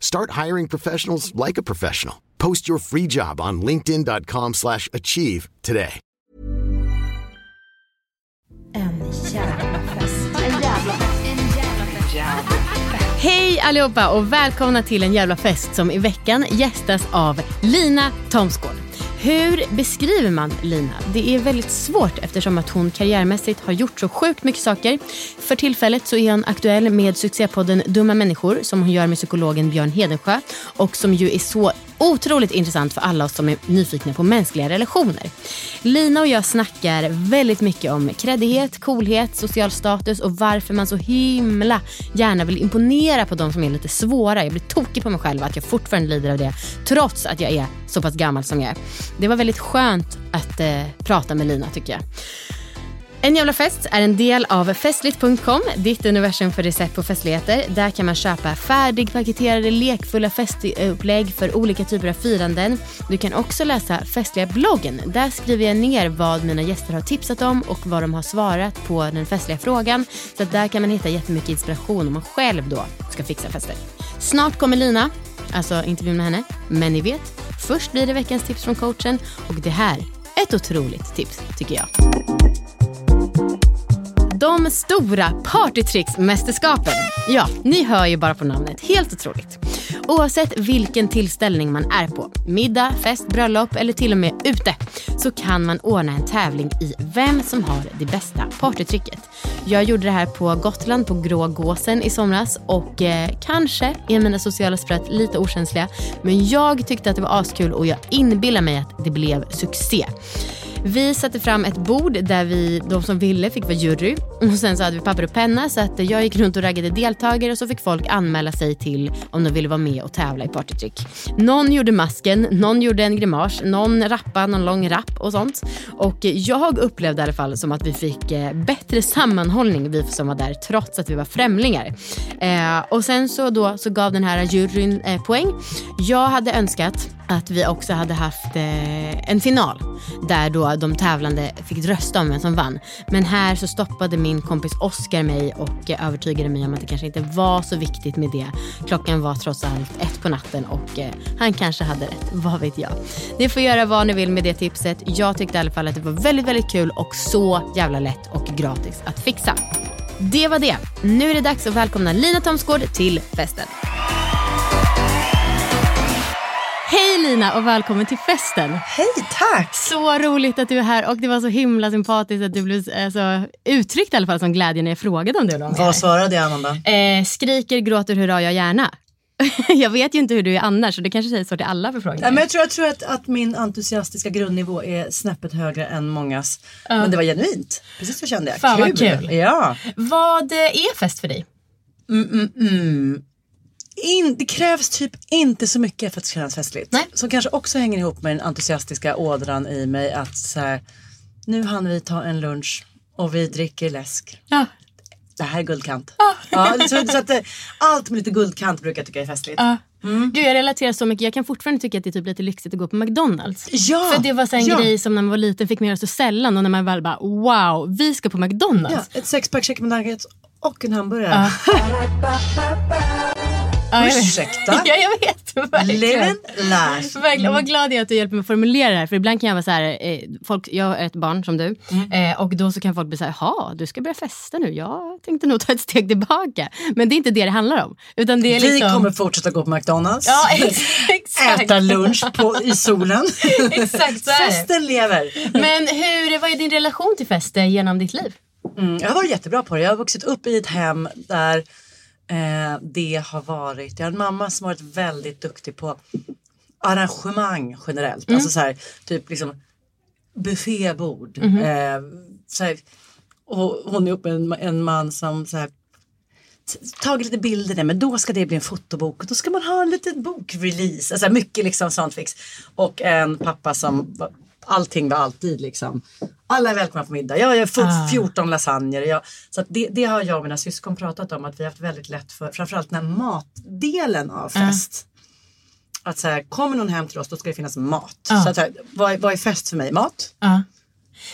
Start hiring professionals like a professional. Post your free job on linkedin.com/achieve slash achieve today. En jävla fest. En jävla Hej allihopa och välkomna till en jävla fest som i veckan gästas av Lina Thomsgård. Hur beskriver man Lina? Det är väldigt svårt eftersom att hon karriärmässigt har gjort så sjukt mycket saker. För tillfället så är hon aktuell med succépodden Dumma människor som hon gör med psykologen Björn Hedensjö och som ju är så otroligt intressant för alla oss som är nyfikna på mänskliga relationer. Lina och jag snackar väldigt mycket om kreddighet, coolhet, social status och varför man så himla gärna vill imponera på de som är lite svåra. Jag blir tokig på mig själv att jag fortfarande lider av det trots att jag är så pass gammal som jag är. Det var väldigt skönt att eh, prata med Lina tycker jag. En jävla fest är en del av festligt.com, ditt universum för recept på festligheter. Där kan man köpa färdigpaketerade lekfulla festupplägg för olika typer av firanden. Du kan också läsa festliga bloggen. Där skriver jag ner vad mina gäster har tipsat om och vad de har svarat på den festliga frågan. Så att där kan man hitta jättemycket inspiration om man själv då ska fixa fester. Snart kommer Lina, alltså intervjun med henne. Men ni vet, först blir det veckans tips från coachen och det här ett otroligt tips tycker jag. De stora partytricksmästerskapen. Ja, ni hör ju bara på namnet. Helt otroligt. Oavsett vilken tillställning man är på, middag, fest, bröllop eller till och med ute, så kan man ordna en tävling i vem som har det bästa partytricket. Jag gjorde det här på Gotland på Grå Gåsen i somras och eh, kanske är mina sociala sprätt lite okänsliga, men jag tyckte att det var askul och jag inbillar mig att det blev succé. Vi satte fram ett bord där vi, de som ville fick vara jury. Och sen så hade vi papper och penna så att jag gick runt och raggade deltagare och så fick folk anmäla sig till om de ville vara med och tävla i partytrick. Någon gjorde masken, någon gjorde en grimas, någon rappade någon lång rapp och sånt. Och jag upplevde i alla fall som att vi fick eh, bättre sammanhållning vi som var där trots att vi var främlingar. Eh, och sen så då så gav den här juryn eh, poäng. Jag hade önskat att vi också hade haft eh, en final där då de tävlande fick rösta om vem som vann. Men här så stoppade min kompis Oscar mig och övertygade mig om att det kanske inte var så viktigt med det. Klockan var trots allt ett på natten och eh, han kanske hade rätt, vad vet jag. Ni får göra vad ni vill med det tipset. Jag tyckte i alla fall att det var väldigt, väldigt kul och så jävla lätt och gratis att fixa. Det var det. Nu är det dags att välkomna Lina Thomsgård till festen. Hej Lina och välkommen till festen. Hej, tack! Så roligt att du är här och det var så himla sympatiskt att du blev eh, så uttryckt i alla fall som glädje när jag frågade om det. Då. Vad svarade jag, Amanda? Eh, skriker, gråter, hurra, jag gärna. jag vet ju inte hur du är annars så det kanske säger så till alla förfrågningar. Ja, men jag tror, jag tror att, att min entusiastiska grundnivå är snäppet högre än mångas. Men det var genuint. Precis så kände jag. Fan, vad kul. Ja. Vad eh, är fest för dig? Mm, mm, mm. In, det krävs typ inte så mycket för att det ska kännas festligt. Nej. Som kanske också hänger ihop med den entusiastiska ådran i mig att så här, nu hann vi ta en lunch och vi dricker läsk. Ja. Det här är guldkant. Ja, så, så att, eh, allt med lite guldkant brukar jag tycka är festligt. Gud, jag relaterar så mycket. Jag kan fortfarande tycka att det är typ lite lyxigt att gå på McDonalds. Ja, För det var så en ja. grej som när man var liten fick man göra så sällan och när man väl bara wow, vi ska på McDonalds. Ja, ett sexpack chicken nuggets och en hamburgare. Ja, jag vet. Ursäkta? ja, jag vet. Verkligen. Live and laugh. Verkligen. Och vad glad jag är att du hjälper mig att formulera det här. För ibland kan jag vara så här, eh, folk, jag är ett barn som du. Eh, och då så kan folk bli så här, jaha, du ska börja festa nu. Jag tänkte nog ta ett steg tillbaka. Men det är inte det det handlar om. Utan det är Vi liksom... kommer fortsätta gå på McDonalds. Ja, ex- exakt. Äta lunch på, i solen. Exakt så är. Festen lever. Men hur, vad är din relation till fest eh, genom ditt liv? Mm, jag har varit jättebra på det. Jag har vuxit upp i ett hem där eh, det har varit, jag har en mamma som har varit väldigt duktig på arrangemang generellt. Alltså så här, typ liksom buffébord. Eh, så här, och hon är uppe en, en man som så här, tagit lite bilder där men då ska det bli en fotobok och då ska man ha en liten bokrelease. Alltså mycket liksom sånt fix. Och en pappa som allting var alltid liksom. Alla är välkomna på middag. Jag gör f- 14 lasagner. Jag, så det, det har jag och mina syskon pratat om att vi har haft väldigt lätt för framförallt den här matdelen av fest. Att så här, kommer någon hem till oss då ska det finnas mat. Så att, så här, vad, är- vad är fest för mig? Mat. Ja.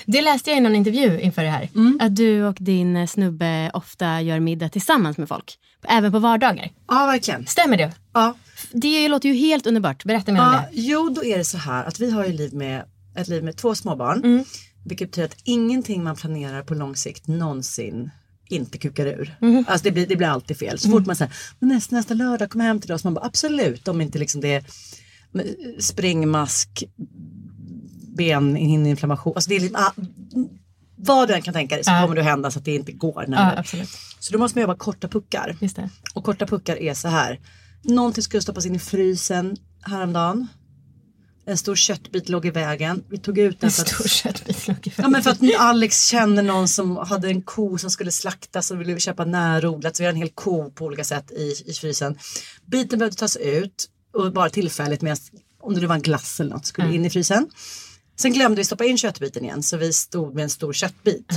Det läste jag i någon intervju inför det här. Mm. Att du och din snubbe ofta gör middag tillsammans med folk. Även på vardagar. Ja, verkligen. Stämmer det? Ja. Det låter ju helt underbart. Berätta mer om Ja, det. jo, då är det så här att vi har ju liv med, ett liv med två småbarn. Mm. Vilket betyder att ingenting man planerar på lång sikt någonsin inte kukar ur. Mm. Alltså det blir, det blir alltid fel. Så fort man säger nästa, nästa lördag kom hem till oss. Man bara absolut om inte liksom det är springmask, benhinneinflammation. Alltså det är liksom, ah, vad du än kan tänka dig så Ja. kommer det att hända så att det inte går. Ja, absolut. så då måste man jobba korta puckar. Och korta puckar är så här. Någonting skulle stoppas in i frysen häromdagen. En stor köttbit låg i vägen. Vi tog ut den En för stor att, köttbit låg i ja, men för att Alex känner någon som hade en ko som skulle slaktas och ville köpa närodlat. Så vi har en hel ko på olika sätt i, i frysen. Biten behövde tas ut och bara tillfälligt medan om det nu var en glass eller något skulle in i frysen. Sen glömde vi stoppa in köttbiten igen så vi stod med en stor köttbit.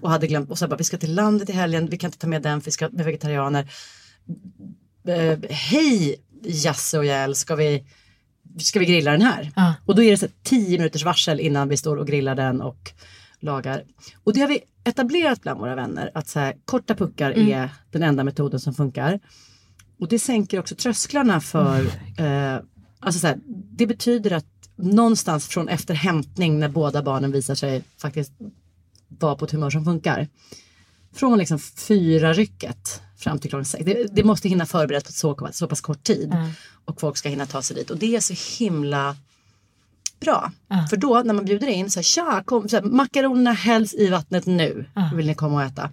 Och hade glömt och så bara vi ska till landet i helgen, vi kan inte ta med den för vi ska med vegetarianer. Eh, Hej Jasse och Jäl, ska vi, ska vi grilla den här? Ja. Och då är det så 10 minuters varsel innan vi står och grillar den och lagar. Och det har vi etablerat bland våra vänner att så här, korta puckar är den enda metoden som funkar. Och det sänker också trösklarna för, eh, alltså så här, det betyder att någonstans från efter hämtning när båda barnen visar sig faktiskt vara på ett humör som funkar. Från liksom fyra rycket fram till klockan sex. Det, det måste hinna förberedas på så, så pass kort tid. Och folk ska hinna ta sig dit. Och det är så himla bra. För då när man bjuder in så här, tja, kom, så här, makaronerna hälls i vattnet nu. Vill ni komma och äta?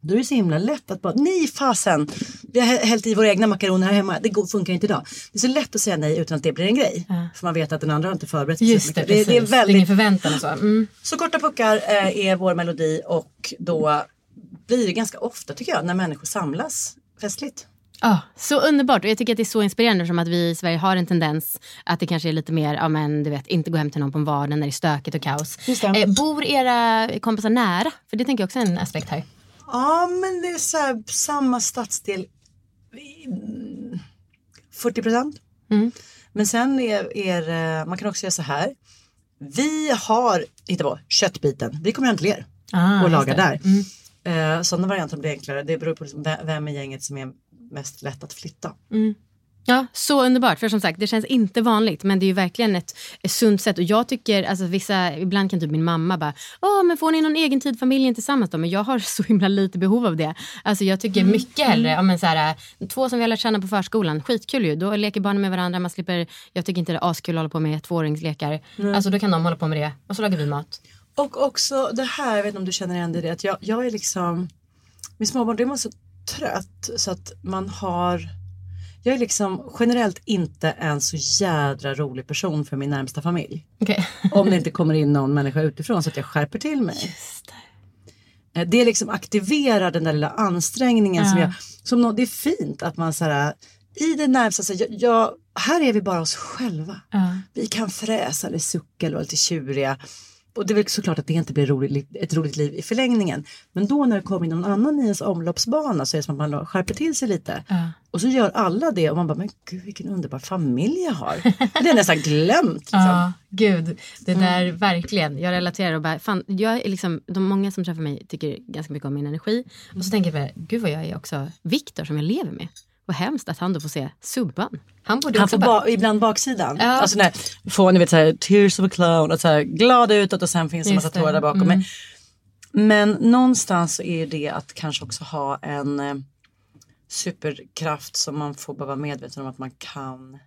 Då är det så himla lätt att bara, nej fasen, vi har hä- hällt i våra egna makaroner här hemma, det funkar inte idag. Det är så lätt att säga nej utan att det blir en grej. För man vet att den andra har inte förberett sig Just det, det, det är väldigt ingen förväntan och så. Mm. så korta puckar eh, är vår melodi och då blir det ganska ofta tycker jag när människor samlas festligt. Ja, så underbart och jag tycker att det är så inspirerande som att vi i Sverige har en tendens att det kanske är lite mer, ja men du vet, inte gå hem till någon på en vardag när det är stökigt och kaos. Eh, bor era kompisar nära? För det tänker jag också är en aspekt här. Ja men det är så här, samma stadsdel. mm, 40 procent. Mm. Men sen är, är man kan också göra så här. Vi har, hitta på, köttbiten. Vi kommer hem till er Ah, och lagar det. Mm. Eh, sådana varianter blir enklare. Det beror på liksom ve- vem i gänget som är mest lätt att flytta. Ja, så underbart. För som sagt, det känns inte vanligt men det är ju verkligen ett, ett sunt sätt. Och jag tycker, alltså vissa, ibland kan typ min mamma bara, åh men får ni någon egen tid familjen tillsammans då? Men jag har så himla lite behov av det. Alltså jag tycker mycket hellre, ja, men så här, två som vi har lärt känna på förskolan, skitkul ju. Då leker barnen med varandra, man slipper, jag tycker inte det är askul att hålla på med tvååringslekar. Alltså då kan de hålla på med det och så lagar vi mat. Och också det här, jag vet inte om du känner igen dig i det, att jag, jag är liksom, med småbarn, är man så trött så att man har, jag är liksom generellt inte en så jädra rolig person för min närmsta familj. Okej. Om det inte kommer in någon människa utifrån så att jag skärper till mig. Eh, Det liksom aktiverar den där lilla ansträngningen som jag, som nå- det är fint att man så här, i det närmsta, så jag, jag, här är vi bara oss själva. Vi kan fräsa eller sucka eller vara lite tjuriga. Och det är väl såklart att det inte blir roligt, ett roligt liv i förlängningen. Men då när det kommer in någon annan i ens omloppsbana så är det som att man skärper till sig lite. Och så gör alla det och man bara, men gud vilken underbar familj jag har. Det är nästan glömt. Liksom. Ja, gud. Det där verkligen. Jag relaterar och bara, fan, jag är liksom, de många som träffar mig tycker ganska mycket om min energi. Och så tänker jag, bara, gud vad jag är också Viktor som jag lever med. Vad hemskt att han då får se subban. Han borde Han får ba- ibland baksidan. Ja. Alltså när får ni vet såhär tears of a clown och såhär glad utåt och sen finns det en massa. Mm. tårar där bakom. Men, men någonstans så är det att kanske också ha en eh, superkraft som man får bara vara medveten om att man kan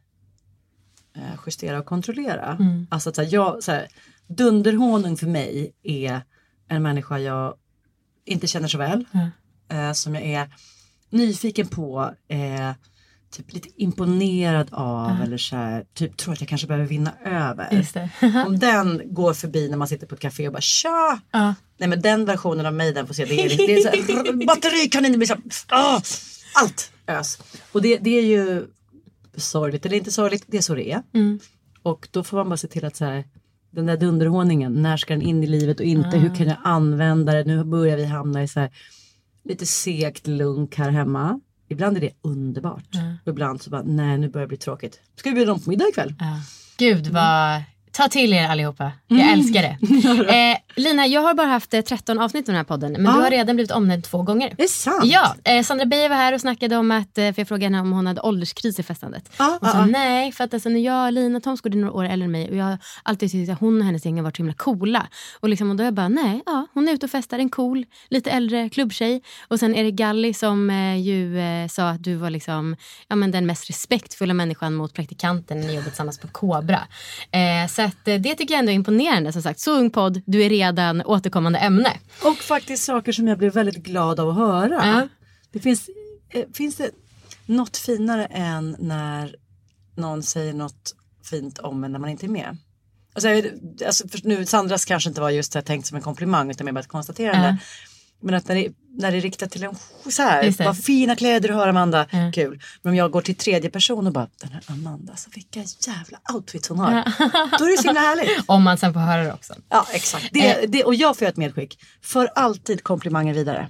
eh, justera och kontrollera. Mm. Alltså att så här, jag, så här, dunderhonung för mig är en människa jag inte känner så väl. Eh, som jag är nyfiken på. Eh, typ lite imponerad av eller så här, typ tror att jag kanske behöver vinna över. Om den går förbi när man sitter på ett café och bara tja! Ja. Nej men den versionen av mig den får se. Det är, det är så här, batterikanin, det blir så här, ah, allt ös. Och det, det är ju sorgligt eller inte sorgligt, det är så det är. Och då får man bara se till att så här, den där dunderhåningen, när ska den in i livet och inte, hur kan jag använda det? Nu börjar vi hamna i så här lite segt lunk här hemma. Ibland är det underbart. Och ibland så bara, nej nu börjar det bli tråkigt. Ska vi bjuda dem på middag ikväll? Ja. Gud vad... Ta till er allihopa. Jag älskar det. Eh, Lina, jag har bara haft eh, 13 avsnitt av den här podden. Men Ja. du har redan blivit omnämnd två gånger. Är det sant? Ja, eh, Sandra Beijer var här och snackade om att, eh, för jag frågade henne om hon hade ålderskris i festandet. Ja, Hon sa ja, ja. nej, för att alltså, när jag, Lina Thomsgård är några år äldre än mig och jag har alltid tyckt att hon och hennes gäng har varit så himla coola. Och, liksom, och då är jag bara, nej, ja, hon är ute och festar, en cool, lite äldre klubbtjej. Och sen är det Galli som eh, ju eh, sa att du var liksom, ja, men den mest respektfulla människan mot praktikanten när ni jobbade tillsammans på Kobra. Så att, eh, det tycker jag ändå är imponerande. Som sagt, så ung podd, du är redan återkommande ämne. Och faktiskt saker som jag blir väldigt glad av att höra. Ja. Det finns, eh, finns det något finare än när någon säger något fint om en när man inte är med? Alltså, jag alltså, nu, Sandras kanske inte var just det tänkt som en komplimang utan mer bara ett konstaterande. Ja. Men att när det, när det är riktat till en så här, vad fina kläder du har Amanda, Ja. kul. Men om jag går till tredje person och bara, den här Amanda, så vilka jävla outfits hon har. Då är det så himla härligt. Om man sen får höra det också. Ja exakt. Det, det, och jag får göra ett medskick. För alltid komplimanger vidare.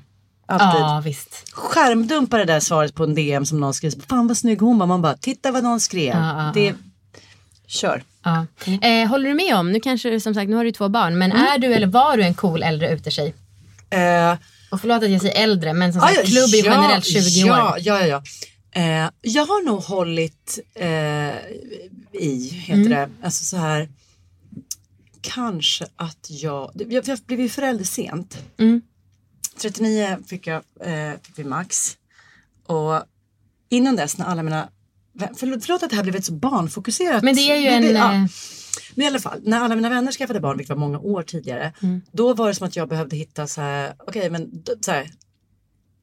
Alltid. Ja, visst. Skärmdumpa det där svaret på en DM som någon skrev. Fan vad snygg hon var. Man bara titta vad någon skrev. Ja, ja, det, Kör. Ja. Eh, håller du med om, nu kanske som sagt, nu har du två barn, men Mm. är du eller var du en cool äldre utetjej? Eh, Och förlåt att jag säger äldre, men som sagt, ah, ja, klubb är ja, generellt 20 ja, år. Ja, ja, ja. Eh, jag har nog hållit eh, i, heter Mm. det. Alltså så här. Kanske att jag, jag, jag blev ju förälder sent. Mm. 39 fick jag, eh, fick vi max. Och innan dess när alla mina, förlåt, förlåt att det här blev ett så barnfokuserat. Men det är ju det- en... det- ja. Men i alla fall, när alla mina vänner skaffade barn, vilket var många år tidigare, Mm. då var det som att jag behövde hitta så här, okej men d- så här,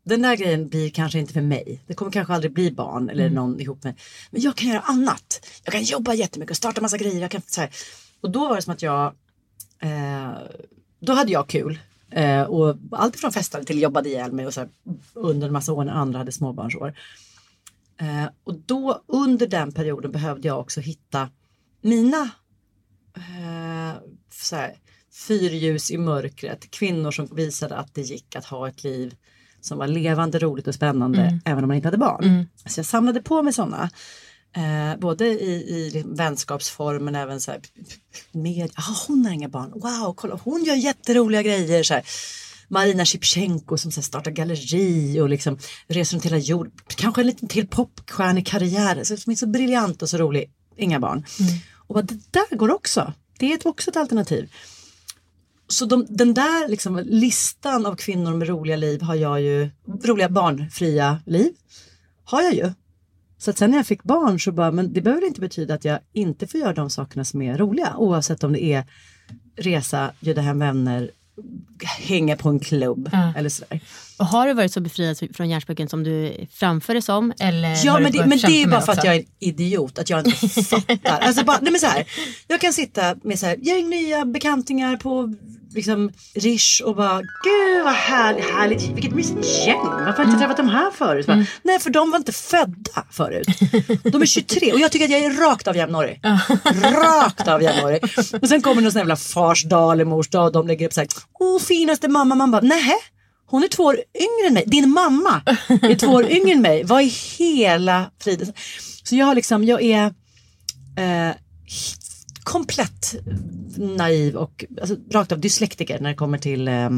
den där grejen blir kanske inte för mig. Det kommer kanske aldrig bli barn Mm. eller någon ihop med. Men jag kan göra annat. Jag kan jobba jättemycket och starta massa grejer. Jag kan, så här. Och då var det som att jag, eh, då hade jag kul. Eh, och allt från festade till jobbade ihjäl mig och så här, under en massa år när andra hade småbarnsår. Eh, och då under den perioden behövde jag också hitta mina eh, så här, fyrljus i mörkret. Kvinnor som visade att det gick att ha ett liv som var levande, roligt och spännande även om man inte hade barn. Så jag samlade på mig sådana. Eh, både i, i liksom vänskapsform men även så här, med, ah, hon har inga barn, wow, kolla hon gör jätteroliga grejer. Så här. Marina Shipchenko som så startar galleri och liksom reser runt hela jorden. Kanske en liten till popstjärnekarriär som är så briljant och så rolig. Inga barn. Och bara, det där går också. Det är också ett alternativ. Så de, den där liksom, listan av kvinnor med roliga liv har jag ju, roliga barnfria liv har jag ju. Så att sen när jag fick barn så bara, men det behöver inte betyda att jag inte får göra de sakerna som är roliga. Oavsett om det är resa, bjuda hem vänner, hänga på en klubb Ja. eller sådär. Har du varit så befriad från hjärnspöken som du framför det som? Eller Ja men det, men det är bara för att jag är en idiot, att jag inte fattar. Alltså bara, nej men så här, jag kan sitta med så här, gäng nya bekantingar på liksom Rish och bara gud vad härligt, härligt vilket mysigt gäng. Varför har jag inte träffat de här förut? Bara, Nej för de var inte födda förut. De är 23 och jag tycker att jag är rakt av jämnårig. rakt av jämnårig. Och sen kommer någon sån jävla fars dag eller mors dag och de lägger upp så här, åh finaste mamma. Man bara, nej hon är två år yngre än mig. Din mamma är två år yngre än mig. Vad i hela friden? Så jag liksom, jag är eh, komplett naiv och alltså, rakt av dyslektiker när det kommer till eh,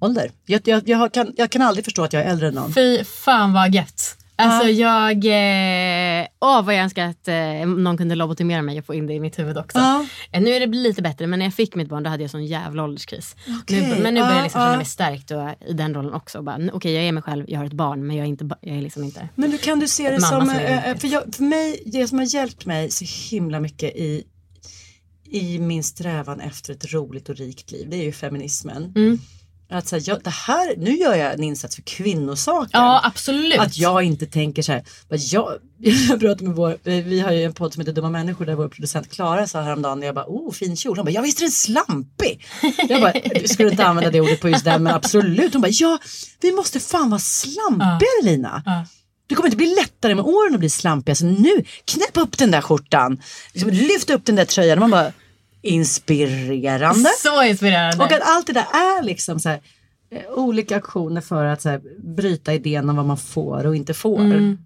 ålder. Jag, jag, jag, kan, jag kan aldrig förstå att jag är äldre än någon. Fy fan vad gött. Alltså jag, eh, åh vad jag önskar att eh, någon kunde lobotomera mig och få in det i mitt huvud också. Ja. Eh, nu är det lite bättre men när jag fick mitt barn då hade jag sån jävla ålderskris. Okej, Nu, men nu börjar ja, jag liksom känna ja. mig stärkt och, i den rollen också. Okej jag är mig själv, jag har ett barn men jag är, inte, jag är liksom inte... Men du kan du se det som, som eh, för, jag, för mig, det som har hjälpt mig så himla mycket i, i min strävan efter ett roligt och rikt liv, det är ju feminismen. Mm. Att så här, jag, det här, nu gör jag en insats för kvinnosaken. Ja, absolut. Att jag inte tänker så här. Jag, jag pratar med vår, vi har ju en podd som heter Dumma människor där vår producent Klara sa häromdagen, jag bara, oh fin kjol. Hon bara, ja visst är den slampig. Jag bara, jag skulle inte använda det ordet på just den men absolut. Hon bara, ja vi måste fan vara slampigare Lina. Det kommer inte bli lättare med åren att bli slampig. Så nu, knäpp upp den där skjortan. Liksom, lyft upp den där tröjan. Man bara, inspirerande. Så inspirerande. Och att allt det där är liksom så här, eh, olika aktioner för att så här, bryta idén om vad man får och inte får. Mm.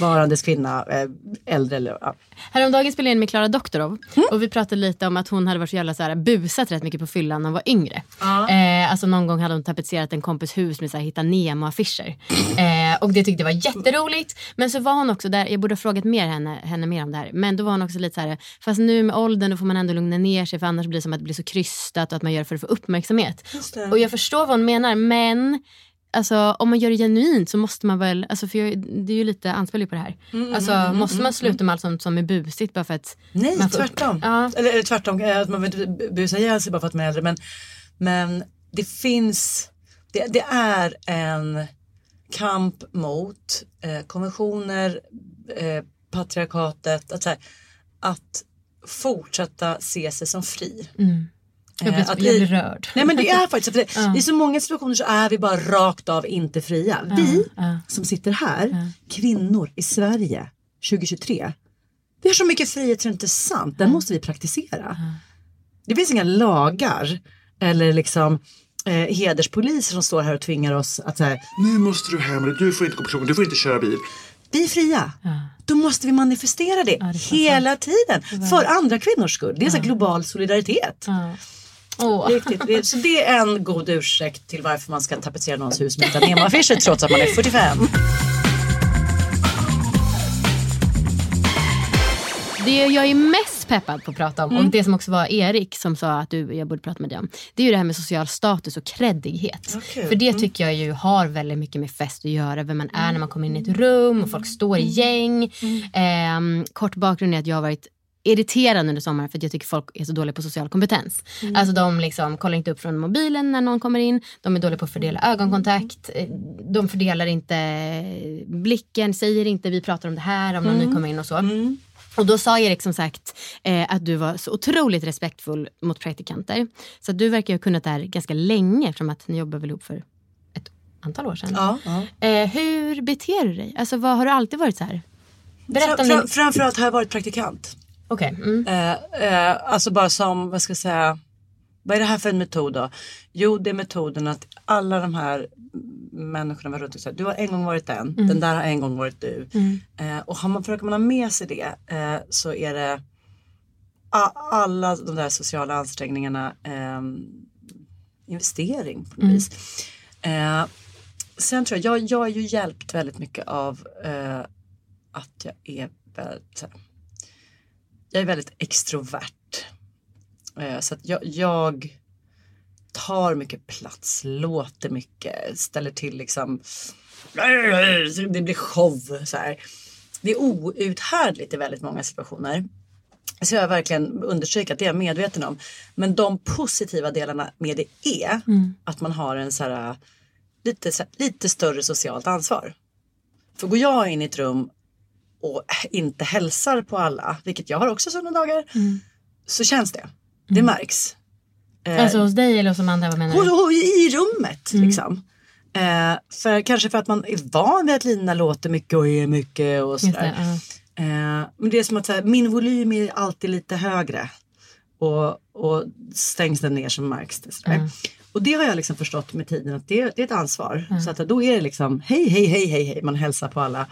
Varandes kvinna, eh, äldre eller ja. Häromdagen spelade jag in med Klara Doktorov Mm. och vi pratade lite om att hon hade varit så jävla så här, busat rätt mycket på fyllan när hon var yngre. Eh, alltså någon gång hade hon tapetserat en kompis hus med så här, hitta Nemo-affischer. Eh, och det tyckte jag var jätteroligt. Men så var hon också där, jag borde ha frågat mer henne, henne mer om det här. Men då var hon också lite så här, fast nu med åldern då får man ändå lugna ner sig för annars blir det som att det blir så krystat och att man gör det för att få uppmärksamhet. Och jag förstår vad hon menar men Alltså, om man gör det genuint så måste man väl, alltså, för jag, det är ju lite anspelning på det här. alltså, måste man sluta med allt sånt som är busigt bara för att Nej, man får- tvärtom. Ja. Eller, eller tvärtom, eh, att man vill inte busa ihjäl sig bara för att man är äldre. Men, men det finns, det, det är en kamp mot eh, konventioner, eh, patriarkatet, att, här, att fortsätta se sig som fri. Jag blir, Eh, att jag blir rörd. Nej men det är faktiskt det, i så många situationer så är vi bara rakt av inte fria. Vi som sitter här, kvinnor i Sverige 2023. Vi har så mycket frihet så det är inte sant. Den måste vi praktisera. Det finns inga lagar eller liksom eh, hederspoliser som står här och tvingar oss att säga Nu måste du hem, du får inte gå på krogen, du får inte köra bil. vi är fria. Då måste vi manifestera det, hela tiden. För andra kvinnors skull. Det är så här global solidaritet. Åh. Riktigt. Det, så det är en god ursäkt till varför man ska tapetsera någons hus med Ipanema-affischer trots att man är 45. Det jag är mest peppad på att prata om, Mm. och det som också var Erik som sa att du, jag borde prata med dig om. Det är ju det här med social status och kreddighet. Okej. För det Mm. tycker jag ju har väldigt mycket med fest att göra. Vem man är när man kommer in i ett rum och folk står Mm. i gäng. Ehm, kort bakgrund är att jag har varit irriterad under sommaren för att jag tycker folk är så dåliga på social kompetens. Mm. Alltså de liksom kollar inte upp från mobilen när någon kommer in. De är dåliga på att fördela ögonkontakt. eh, De fördelar inte blicken, säger inte vi pratar om det här om någon Mm. ny kommer in och så. Och då sa Erik som sagt eh, att du var så otroligt respektfull mot praktikanter. Så du verkar ha kunnat det här ganska länge eftersom att ni jobbar väl ihop för ett antal år sedan. Ja, ja. Eh, hur beter du dig? Alltså vad, har du alltid varit så här? Berätta Fra, om din... framförallt har jag varit praktikant. Okej. Mm. Eh, eh, alltså bara som, vad ska jag säga, vad är det här för en metod då? Jo, det är metoden att alla de här människorna var runt och sa, du har en gång varit den, den där har en gång varit du. Eh, och har man, försöker man ha med sig det eh, så är det alla de där sociala ansträngningarna ehm, investering på något vis. Eh, sen tror jag, jag, jag är ju hjälpt väldigt mycket av eh, att jag är väldigt, jag är väldigt extrovert. Eh, så att jag, jag tar mycket plats, låter mycket, ställer till liksom. Det blir show så här. Det är outhärdligt i väldigt många situationer. Så jag har verkligen understrykt att det är jag medveten om. Men de positiva delarna med det är att man har en så här, lite, lite större socialt ansvar. För går jag in i ett rum och inte hälsar på alla, vilket jag har också sådana dagar, så känns det. Det märks. Alltså hos dig eller hos Amanda, vad menar Och, du? och i rummet liksom. Eh, för, kanske för att man är van vid att Lina låter mycket och är mycket och sådär. det, ja. Eh, men det är som att här, min volym är alltid lite högre. Och, och stängs den ner så märks det. Sådär. Och det har jag liksom förstått med tiden att det, det är ett ansvar. Så att då är det liksom hej, hej, hej, hej, hej. Man hälsar på alla.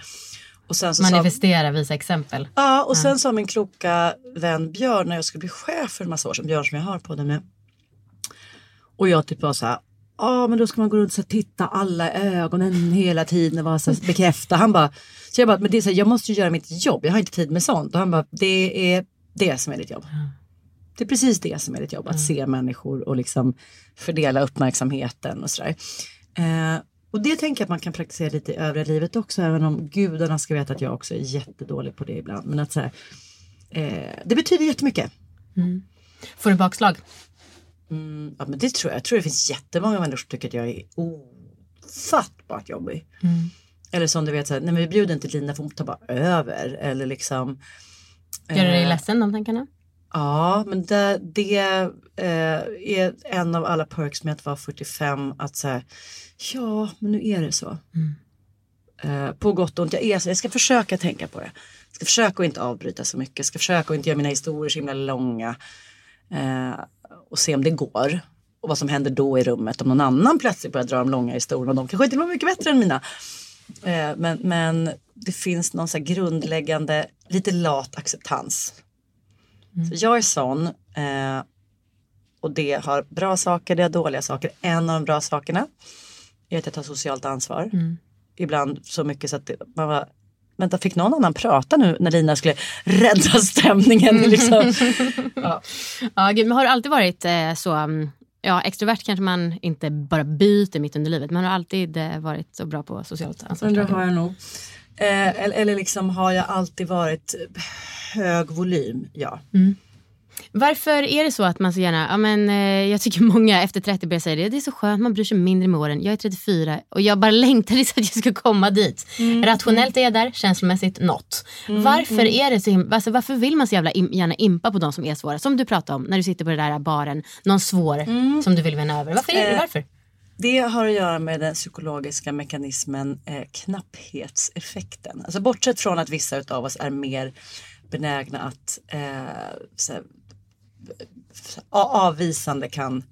Och sen så sa, Manifestera, visa exempel. ja, och sen sa min kloka vän Björn när jag skulle bli chef för en massa år sedan, Björn som jag har på den med. Och jag typ var så här, ja men då ska man gå runt och titta alla ögonen hela tiden och vara så här, bekräfta. Han bara, så jag bara, men det är så här, jag måste ju göra mitt jobb, jag har inte tid med sånt. Och han bara, det är det som är ditt jobb. Det är precis det som är ditt jobb, att se människor och liksom fördela uppmärksamheten och sådär. Eh, och det tänker jag att man kan praktisera lite i övriga livet också, även om gudarna ska veta att jag också är jättedålig på det ibland. Men att så här, eh, det betyder jättemycket. Får du bakslag? Mm, ja, men det tror jag. Jag tror det finns jättemånga människor som tycker att jag är ofattbart jobbig. Eller som du vet, så här, nej men vi bjuder inte Lina för hon tar bara över. Eller liksom. Gör det dig eh, ledsen de tankarna? Ja, men det, det eh, är en av alla perks med att vara 45. Att säga, ja, men nu är det så. Eh, på gott och ont. Jag, är, så- jag ska försöka tänka på det. Jag ska försöka att inte avbryta så mycket. Jag ska försöka att inte göra mina historier så himla långa. Eh, och se om det går. Och vad som händer då i rummet. Om någon annan plötsligt börjar dra de långa historierna. De kanske med är mycket bättre än mina. Eh, men, men det finns någon så grundläggande, lite lat acceptans. Så jag är sån. Eh, och det har bra saker, det har dåliga saker. En av de bra sakerna är att jag tar socialt ansvar. Ibland så mycket så att det, man var Vänta, fick någon annan prata nu när Lina skulle rädda stämningen? Liksom. Ja, gud, men har du alltid varit eh, så, mm, ja extrovert kanske man inte bara byter mitt under livet, men har alltid eh, varit så bra på socialt ansvar? Det har jag nog. Eh, eller, eller liksom har jag alltid varit hög volym? Ja. Varför är det så att man så gärna, ja men eh, jag tycker många efter 30 börjar säga det, det är så skönt, man bryr sig mindre med åren. Jag är 34 och jag bara längtar tills att jag ska komma dit. Rationellt är jag där, känslomässigt not. Varför är det så alltså, varför vill man så jävla im- gärna impa på de som är svåra? Som du pratade om när du sitter på den där baren, någon svår som du vill vinna över. Varför är det varför? Det har att göra med den psykologiska mekanismen eh, knapphetseffekten. Alltså bortsett från att vissa av oss är mer benägna att eh, här, avvisande kan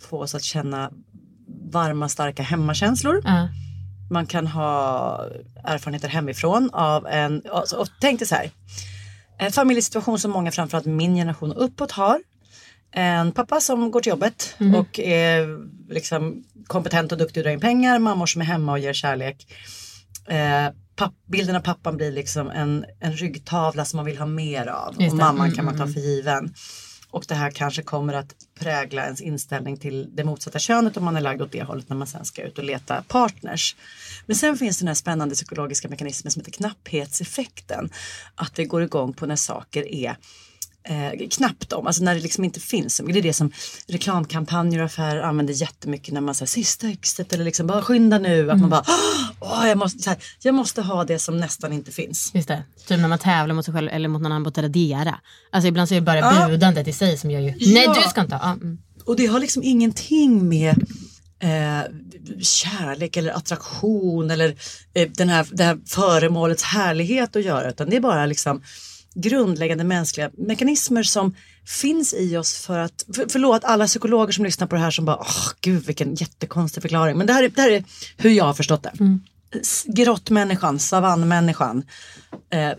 få oss att känna varma starka hemmakänslor. Ja. Man kan ha erfarenheter hemifrån av en, alltså, och tänk dig så här. En familjesituation som många framförallt min generation och uppåt har. En pappa som går till jobbet och är liksom kompetent och duktig och drar in pengar. Mammor som är hemma och ger kärlek. Eh, papp, bilden av pappan blir liksom en, en ryggtavla som man vill ha mer av. Och det. mamman Mm, kan man ta för given. Och det här kanske kommer att prägla ens inställning till det motsatta könet om man är lagd åt det hållet när man sen ska ut och leta partners. Men sen finns den här spännande psykologiska mekanismen som heter knapphetseffekten. Att det går igång på när saker är eh, knappt om, alltså när det liksom inte finns. Det är det som reklamkampanjer och affärer använder jättemycket när man säger sista exet eller liksom bara skynda nu. Att man bara, åh, jag, måste, här, jag måste ha det som nästan inte finns. Just det. Typ när man tävlar mot sig själv eller mot någon annan på Tradera. Alltså ibland så är det bara budandet i sig som gör ju, nej Ja. du ska inte ha. Ja, mm. Och det har liksom ingenting med eh, kärlek eller attraktion eller eh, den här, det här föremålets härlighet att göra. Utan det är bara liksom grundläggande mänskliga mekanismer som finns i oss för att, för, förlåt alla psykologer som lyssnar på det här som bara, åh gud vilken jättekonstig förklaring. Men det här är, det här är hur jag har förstått det. S- Grottmänniskan, savannmänniskan. Eh,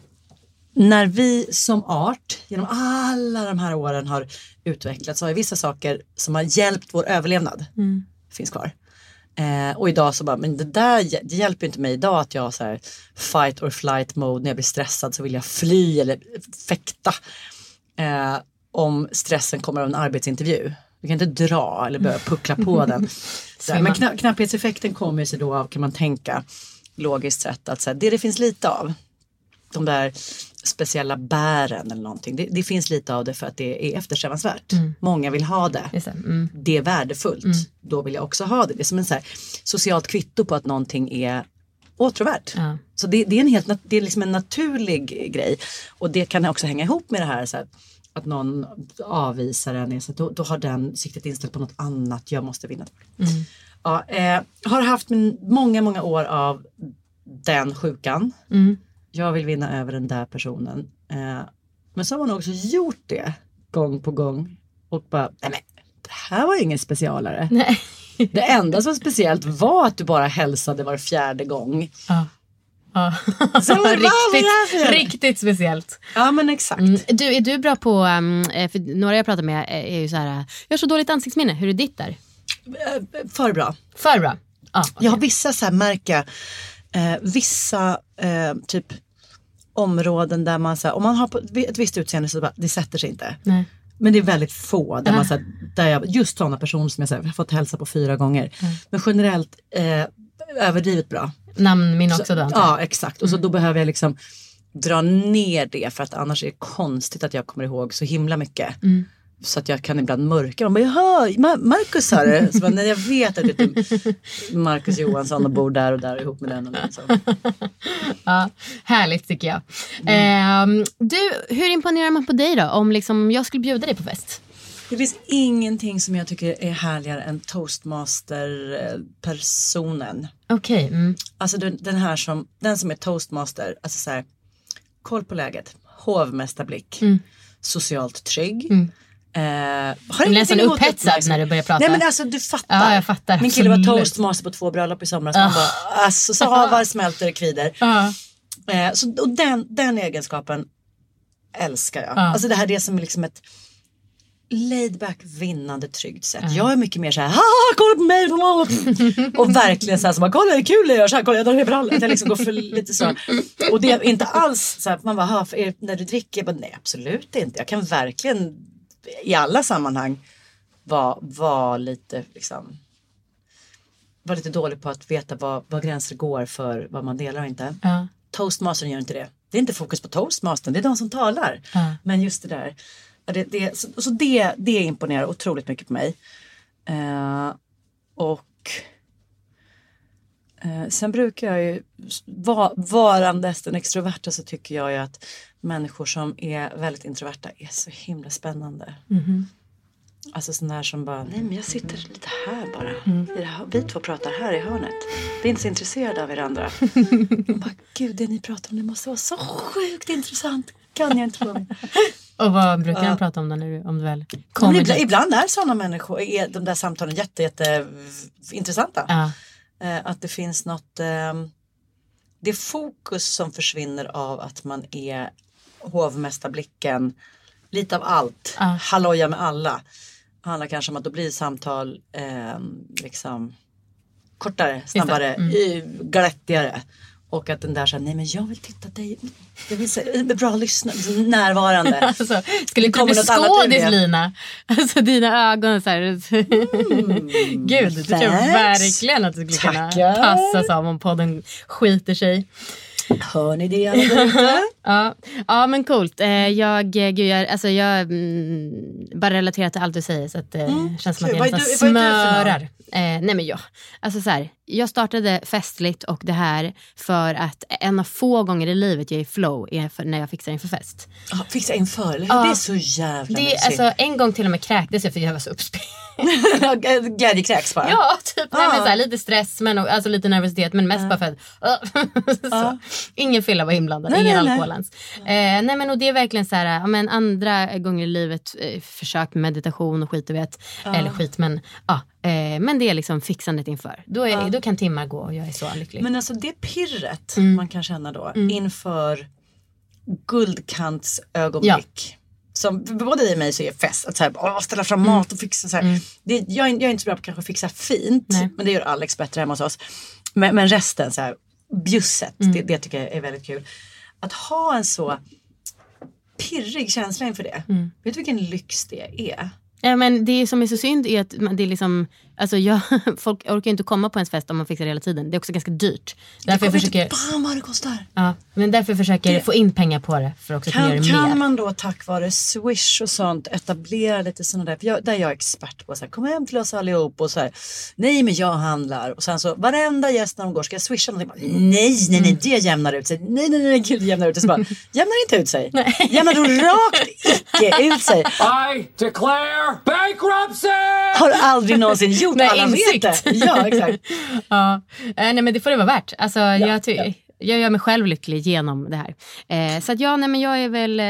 när vi som art genom alla de här åren har utvecklats så har vissa saker som har hjälpt vår överlevnad finns kvar. Eh, och idag så bara, men det där det hjälper inte mig idag att jag har så här fight or flight mode. När jag blir stressad så vill jag fly eller fäkta. Eh, om stressen kommer av en arbetsintervju. Du kan inte dra eller börja puckla på den. Så här, men kna- knapphetseffekten kommer sig då av, kan man tänka logiskt sett, att så här, det det finns lite av de där speciella bären eller någonting. Det, det finns lite av det för att det är eftersträvansvärt. Många vill ha det. Mm. Det är värdefullt. Då vill jag också ha det. Det är som en så här socialt kvitto på att någonting är åtråvärt. Ja. Så det, det är, en helt, det är liksom en naturlig grej. Och det kan också hänga ihop med det här så här, att någon avvisar en. Så då, då har den siktet inställt på något annat. Jag måste vinna. Ja, eh, har haft många, många år av den sjukan. Jag vill vinna över den där personen. Eh, men så har man också gjort det gång på gång. Och bara, nej men det här var ingen specialare. Nej. Det enda som var speciellt var att du bara hälsade var fjärde gång. Ja. Ja. Så riktigt, riktigt speciellt. Ja men exakt. Mm. Du, är du bra på, um, eh, för några jag pratar med är ju så här, jag har så dåligt ansiktsminne, hur är ditt där? Eh, För bra. För bra? Ja, okej. Jag har vissa så här märka, eh, vissa eh, typ områden där man så här, om man har ett visst utseende så bara, det sätter sig inte. Nej. Men det är väldigt få där man så här, där jag, just sådana personer som jag, så här, jag har fått hälsa på fyra gånger. Men generellt eh, överdrivet bra. Namnminne också då? Ja exakt och så då behöver jag liksom dra ner det för att annars är det konstigt att jag kommer ihåg så himla mycket. Så att jag kan ibland mörka. Man bara, jaha, Ma- Marcus har det. Så bara, nej, jag vet att det är typ Marcus Johansson och bor där och där ihop med den och den. Så. Ja, härligt tycker jag. Ehm, du, hur imponerar man på dig då? Om liksom, jag skulle bjuda dig på fest? Det finns ingenting som jag tycker är härligare än toastmaster-personen. Okej. mm. Alltså den, här som, den som är toastmaster, alltså så här, koll på läget, hovmästarblick, socialt trygg. Eh, har Du blir nästan upphetsad när du börjar prata. Nej men alltså du fattar. Ja, jag fattar. Min kille var toastmaster på två bröllop i somras. Han bara, alltså så havar smälter det kvider. Ja. Eh, så, och den, den egenskapen älskar jag. Ja. Alltså det här det är som liksom ett laid back vinnande tryggt sätt. Jag är mycket mer så här, haha kolla på mig! och verkligen så här, så bara, kolla hur kul jag gör, så här, kolla jag drar ner. Att jag liksom går för lite så. Och det är inte alls så här, man bara, "Ha, för er, när du dricker, jag bara, nej absolut inte. Jag kan verkligen i alla sammanhang vara var lite liksom var lite dålig på att veta vad, vad gränser går för vad man delar och inte. Ja. Toastmastern gör inte det. Det är inte fokus på toastmastern, det är de som talar. Ja. Men just det där. Det, det, så så det, det imponerar otroligt mycket på mig. Eh, och sen brukar jag ju, va, varandes den extroverta så tycker jag ju att människor som är väldigt introverta är så himla spännande. Alltså sån där som bara, nej men jag sitter lite här bara. I det här, vi två pratar här i hörnet. Vi är inte så intresserade av er andra. Och bara, Gud det ni pratar om det måste vara så sjukt intressant. Kan jag inte få med. Och vad brukar de prata om då när du, om du väl kommer ibland, ibland är sådana människor, är de där samtalen jätte, jätte intressanta. Ja. Eh, att det finns något, eh, det fokus som försvinner av att man är hovmästarblicken, lite av allt, Ja. halloja med alla. handlar kanske om att då blir samtal eh, liksom kortare, snabbare, mm. glättigare. Och att den där säger nej men jag vill titta dig, jag vill se, bra lyssna, närvarande. Alltså, skulle du bli skådis. Lina? Alltså dina ögon så här. Gud, det tror verkligen att du skulle kunna Tackar. passa som om podden skiter sig. Hör ni det alla där ute? Ja, ja men coolt. Eh, jag, eh, gud, jag, alltså jag mm, bara relaterar till allt du säger så att det känns som att Mm, jag nästan smörar. Eh, nej men jag, alltså så här, jag startade festligt och det här för att en av få gånger i livet jag är i flow är för, när jag fixar inför fest. Ja, Fixa inför, eller hur? Ja. Det är så jävla Det, mysigt. alltså, en gång till och med kräktes jag för jag var så uppspelt. Glädjekräks bara. Ja, typ nej, Ja. så här, lite stress men alltså lite nervositet men mest bara för att så. ingen fylla var inblandad, Nej, ingen nej, nej. alkohol ens. Eh, nej men och det är verkligen så här, ja, men andra gånger i livet eh, försökt med meditation och skit du vet. Eller skit men ja. Eh, men det är liksom fixandet inför. Då, är, då kan timmar gå och jag är så lycklig. Men alltså det pirret Mm. man kan känna då inför guldkantsögonblick. Som både och mig så är fest att så här, åh, ställa fram Mm. mat och fixa så här. Det, jag, är, jag är inte så bra på kanske fixa fint. Nej. Men det gör Alex bättre hemma hos oss. Men, men resten, så här, bjusset, Mm. det, det tycker jag är väldigt kul. Att ha en så pirrig känsla inför det. Mm. Vet du vilken lyx det är? Ja, men det som är så synd är att det är liksom, alltså jag, folk orkar inte komma på ens fest om man fixar det hela tiden. Det är också ganska dyrt. Därför jag försöker, inte fan vad det kostar. ja, men därför försöker jag få in pengar på det för att också kunna Kan, göra det kan mer. man då tack vare Swish och sånt etablera lite sådana där, för jag, där är jag expert på så här, kom hem till oss allihop och så här, nej men jag handlar och sen så varenda gäst när de går ska jag swisha någonting, bara, nej nej nej det jämnar ut sig, nej nej nej gud det jämnar ut sig, så bara, jämnar inte ut sig, jämnar då rakt icke ut sig, I declare bankruptcy! har aldrig någonsin gjort, Nej, alla insikt. vet det. Ja exakt. Ja, eh, nej men det får det vara värt. Alltså, jag, ty- jag gör mig själv lycklig genom det här. Eh, så att ja, nej men jag är väl eh,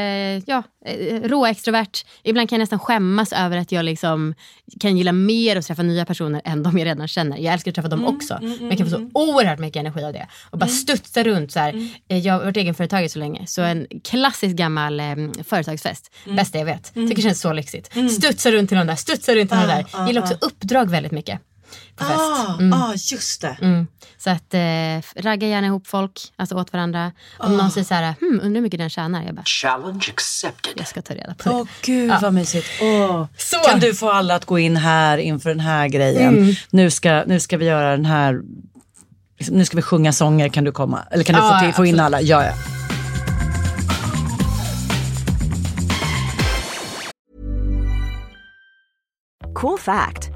ja, eh, råextrovert. Ibland kan jag nästan skämmas över att jag liksom kan gilla mer att träffa nya personer än de jag redan känner. Jag älskar att träffa dem också. men jag kan få så oerhört mycket energi av det. Och bara studsa runt så här. Eh, Jag har varit egenföretagare så länge. Så en klassisk gammal eh, företagsfest. Bästa jag vet. Tycker det känns så lyxigt. Studsa runt till de där, studsa runt till de där. Jag gillar också uppdrag väldigt mycket. På fest. Ah, ah, just det. Mm. Så att eh, ragga gärna ihop folk, alltså åt varandra. Om någon säger så här, hmm, undrar hur mycket den tjänar. Jag bara, Challenge accepted. jag ska ta reda på det. Åh gud vad mysigt. Åh. Så. Kan du få alla att gå in här inför den här grejen. Nu, ska, nu ska vi göra den här, liksom, nu ska vi sjunga sånger, kan du komma? Eller kan du Ja, få, till, ja, få in alla? Ja, ja. Cool fact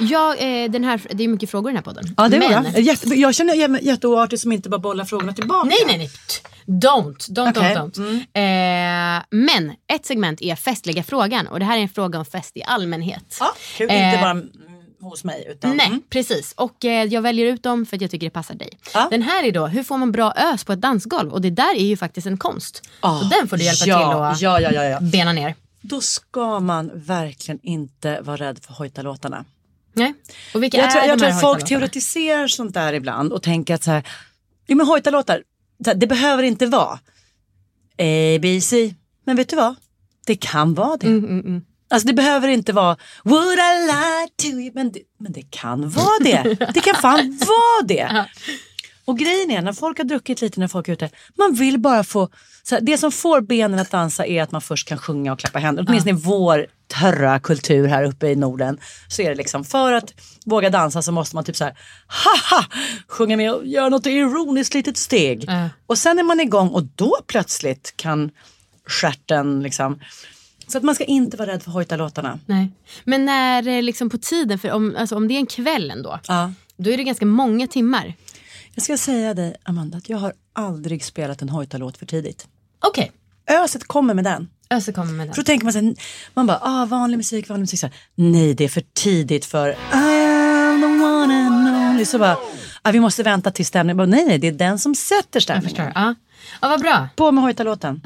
Jag, eh, den här, det är mycket frågor i den här podden. Ja, det var Men- jag. Jätte, jag känner mig jätteoartig som inte bara bollar frågorna tillbaka. Nej, nej, nej. Don't, don't, Okej. don't. don't. Eh, men ett segment är festliga frågan och det här är en fråga om fest i allmänhet. Ja, kul. Eh, Inte bara mm, hos mig utan... Nej, Mm. precis. Och eh, jag väljer ut dem för att jag tycker det passar dig. Ja. Den här är då, hur får man bra ös på ett dansgolv? Och det där är ju faktiskt en konst. Ah, Så den får du hjälpa ja, till att Ja, ja, ja, ja. bena ner. Då ska man verkligen inte vara rädd för hojtalåtarna. Nej. Och vilka Jag är tror, jag de tror att folk teoretiserar sånt där ibland och tänker att så här, jo men hojtalåtar, det behöver inte vara ABC. Men vet du vad? Det kan vara det. Mm, Alltså det behöver inte vara Would I lie to you? Men det, men det kan vara det. Det kan fan vara det. Och grejen är när folk har druckit lite när folk är ute, man vill bara få, så det som får benen att dansa är att man först kan sjunga och klappa händer. Åtminstone i vår törra kultur här uppe i Norden så är det liksom för att våga dansa så måste man typ så här, haha, sjunga med och göra något ironiskt litet steg. Ja. Och sen är man igång och då plötsligt kan stjärten liksom, så att man ska inte vara rädd för hojtalåtarna. Nej. Men när eh, liksom på tiden, för om, alltså, om det är en kväll ändå, Ja. då är det ganska många timmar. Jag ska säga dig Amanda att jag har aldrig spelat en hojtalåt för tidigt. Okej, Öset kommer med den. Öse kommer med För den. då tänker man så här, man bara, ah, vanlig musik, vanlig musik. Så här, Nej, det är för tidigt för I am the one and only. Så bara, ah, vi måste vänta till stämningen. Bara, nej, nej, det är den som sätter Jag stämningen. förstår. Ja. ja, vad bra. På med hojtalåten.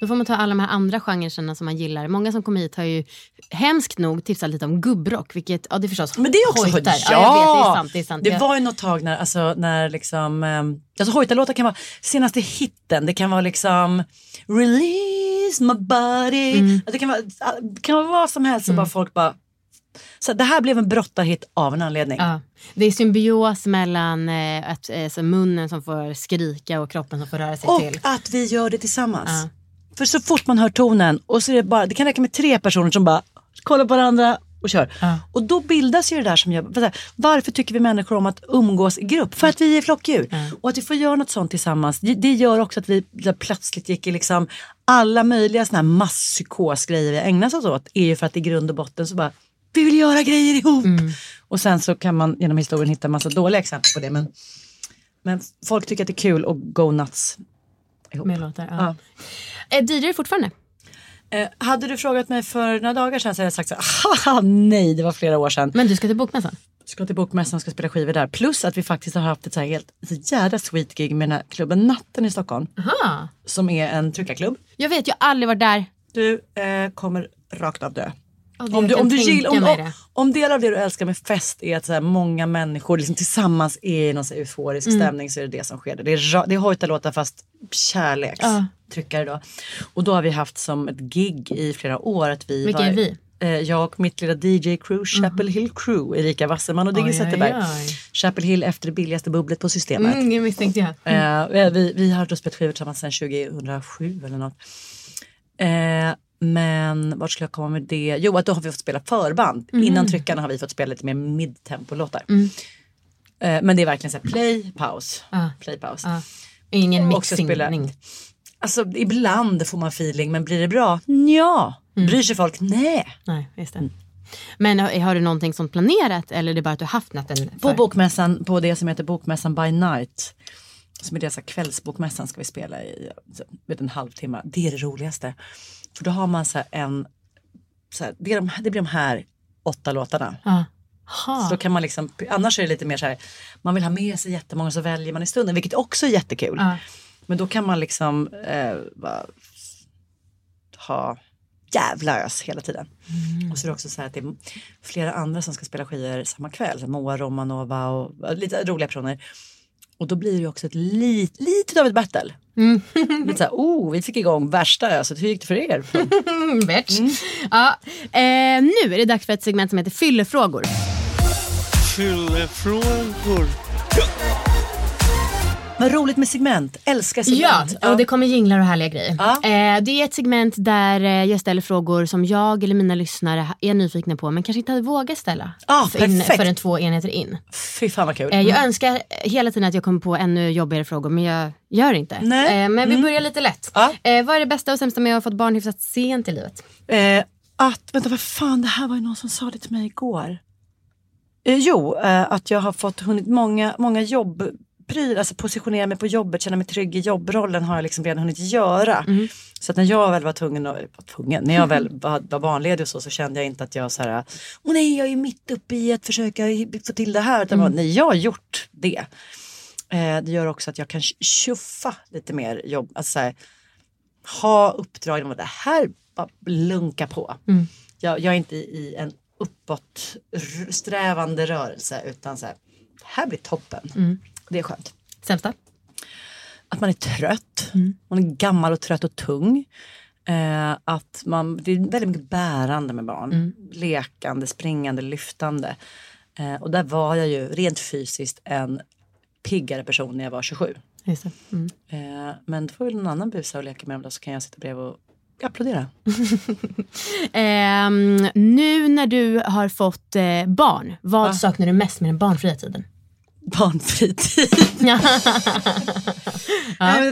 Då får man ta alla de här andra genrerna som man gillar. Många som kommer hit har ju hemskt nog tipsat lite om gubbrock. Vilket, ja det förstås Men det är också hojtar. Ja, Ja, vet, det är sant. Det, är sant. Det Jag- var ju något tag när, alltså, när liksom, um, alltså hojtalåtar kan vara senaste hitten. Det kan vara liksom release my body. Mm. Det kan vara, det kan vara vad som helst. Så bara folk bara, så det här blev en brottarhit av en anledning. Ja. Det är symbios mellan eh, att, eh, så munnen som får skrika och kroppen som får röra sig Och till. att vi gör det tillsammans. Ja. För så fort man hör tonen och så är det bara, det kan räcka med tre personer som bara kollar på varandra och kör. Ja. Och då bildas ju det där som här, varför tycker vi människor om att umgås i grupp? För att vi är flockdjur. Och att vi får göra något sånt tillsammans, det, gör också att vi plötsligt gick i liksom alla möjliga såna här masspsykosgrejer vi ägnar oss åt är ju för att i grund och botten så bara, vi vill göra grejer ihop. Och sen så kan man genom historien hitta massa dåliga exempel på det. Men, men folk tycker att det är kul att go nuts ihop. Med låtar, ja. Eh, DJ fortfarande? Eh, hade du frågat mig för några dagar sedan så hade jag sagt så här, nej det var flera år sedan. Men du ska till Bokmässan? Ska till Bokmässan och ska spela skivor där. Plus att vi faktiskt har haft ett så här helt så jävla sweet gig med den här klubben Natten i Stockholm. Aha. Som är en tryckarklubb. Jag vet, jag har aldrig varit där. Du eh, kommer rakt av dö. Det- Om, jag du, om, du gillar, om, om, om del av det du älskar med fest är att så här, många människor liksom tillsammans är i någon så här euforisk Mm. stämning så är det det som sker. Det är, det är hojtalåtar fast kärleks Ja. tryckare då. Och då har vi haft som ett gig i flera år att vi Vilka var, är vi? Eh, jag och mitt lilla DJ-crew, Chapel Hill Crew, Erika Wasserman och Digge Zetterberg. Chapel Hill efter det billigaste bubblet på systemet. Mm, det misstänkte jag. Eh, vi, vi har då spelat skivor tillsammans sedan 2007 eller något. Eh, men vart skulle jag komma med det? Jo, att då har vi fått spela förband. Mm. Innan tryckarna har vi fått spela lite mer midtempo-låtar. Eh, men det är verkligen så här play, paus, Ja. play, paus. Ja. Ingen mixing. Alltså ibland får man feeling, men blir det bra? Ja. Mm. Bryr sig folk? Nej. Nej, just det. Men har, har du någonting sånt planerat eller är det bara att du haft natten? På för? bokmässan, på det som heter Bokmässan by night. Som är deras kvällsbokmässan ska vi spela i vet, en halvtimme. Det är det roligaste. För då har man så en, så här, det, de, det blir de här åtta låtarna. Ja. Så då kan man liksom, annars är det lite mer så här, man vill ha med sig jättemånga så väljer man i stunden, vilket också är jättekul. Ja. Men då kan man liksom eh, bara ha jävla ös hela tiden. Och så är det också så här att det är flera andra som ska spela skivor samma kväll. Moa Romanova och och lite roliga personer. Och då blir det också ett lit, lite av ett battle. lite så här, oh, vi fick igång värsta öset. Hur gick det för er? Mm. Ja, eh, nu är det dags för ett segment som heter Fyllefrågor. Fyllefrågor. Vad roligt med segment. Älskar segment. Ja, och det kommer jinglar och härliga grejer. Ja. Eh, det är ett segment där eh, jag ställer frågor som jag eller mina lyssnare är nyfikna på men kanske inte hade vågat ställa Ja, för, in, förrän två enheter in. Fy fan vad kul. Eh, jag önskar hela tiden att jag kommer på ännu jobbigare frågor men jag gör inte. Eh, men vi börjar lite lätt. Ja. Vad är det bästa och sämsta med att ha fått barn hyfsat sent i livet? Att, vänta vad fan, det här var ju någon som sa det till mig igår. Jo, att jag har fått hunnit många, många jobbprylar, alltså positionera mig på jobbet, känna mig trygg i jobbrollen har jag liksom redan hunnit göra. Så att när jag väl var tvungen, eller var tvungen, när jag väl var, var barnledig och så, så kände jag inte att jag så här, åh nej jag är mitt uppe i att försöka få till det här. Utan bara, nej jag har gjort det. Eh, det gör också att jag kan tjuffa lite mer jobb, alltså så här, ha uppdrag om att det här bara lunka på. Jag, jag är inte i en uppåtsträvande rörelse utan så här, det här blir toppen. Det är skönt. Sämsta? Att man är trött, man är gammal och trött och tung. Eh, att man, det är väldigt mycket bärande med barn. Lekande, springande, lyftande. Eh, och där var jag ju rent fysiskt en piggare person när jag var 27. Just det. Mm. Eh, men då får väl någon annan busa och leka med dem då så kan jag sitta bredvid och applådera. Ehm, nu när du har fått eh, barn, vad saknar du mest med den barnfria tiden? Barnfritid.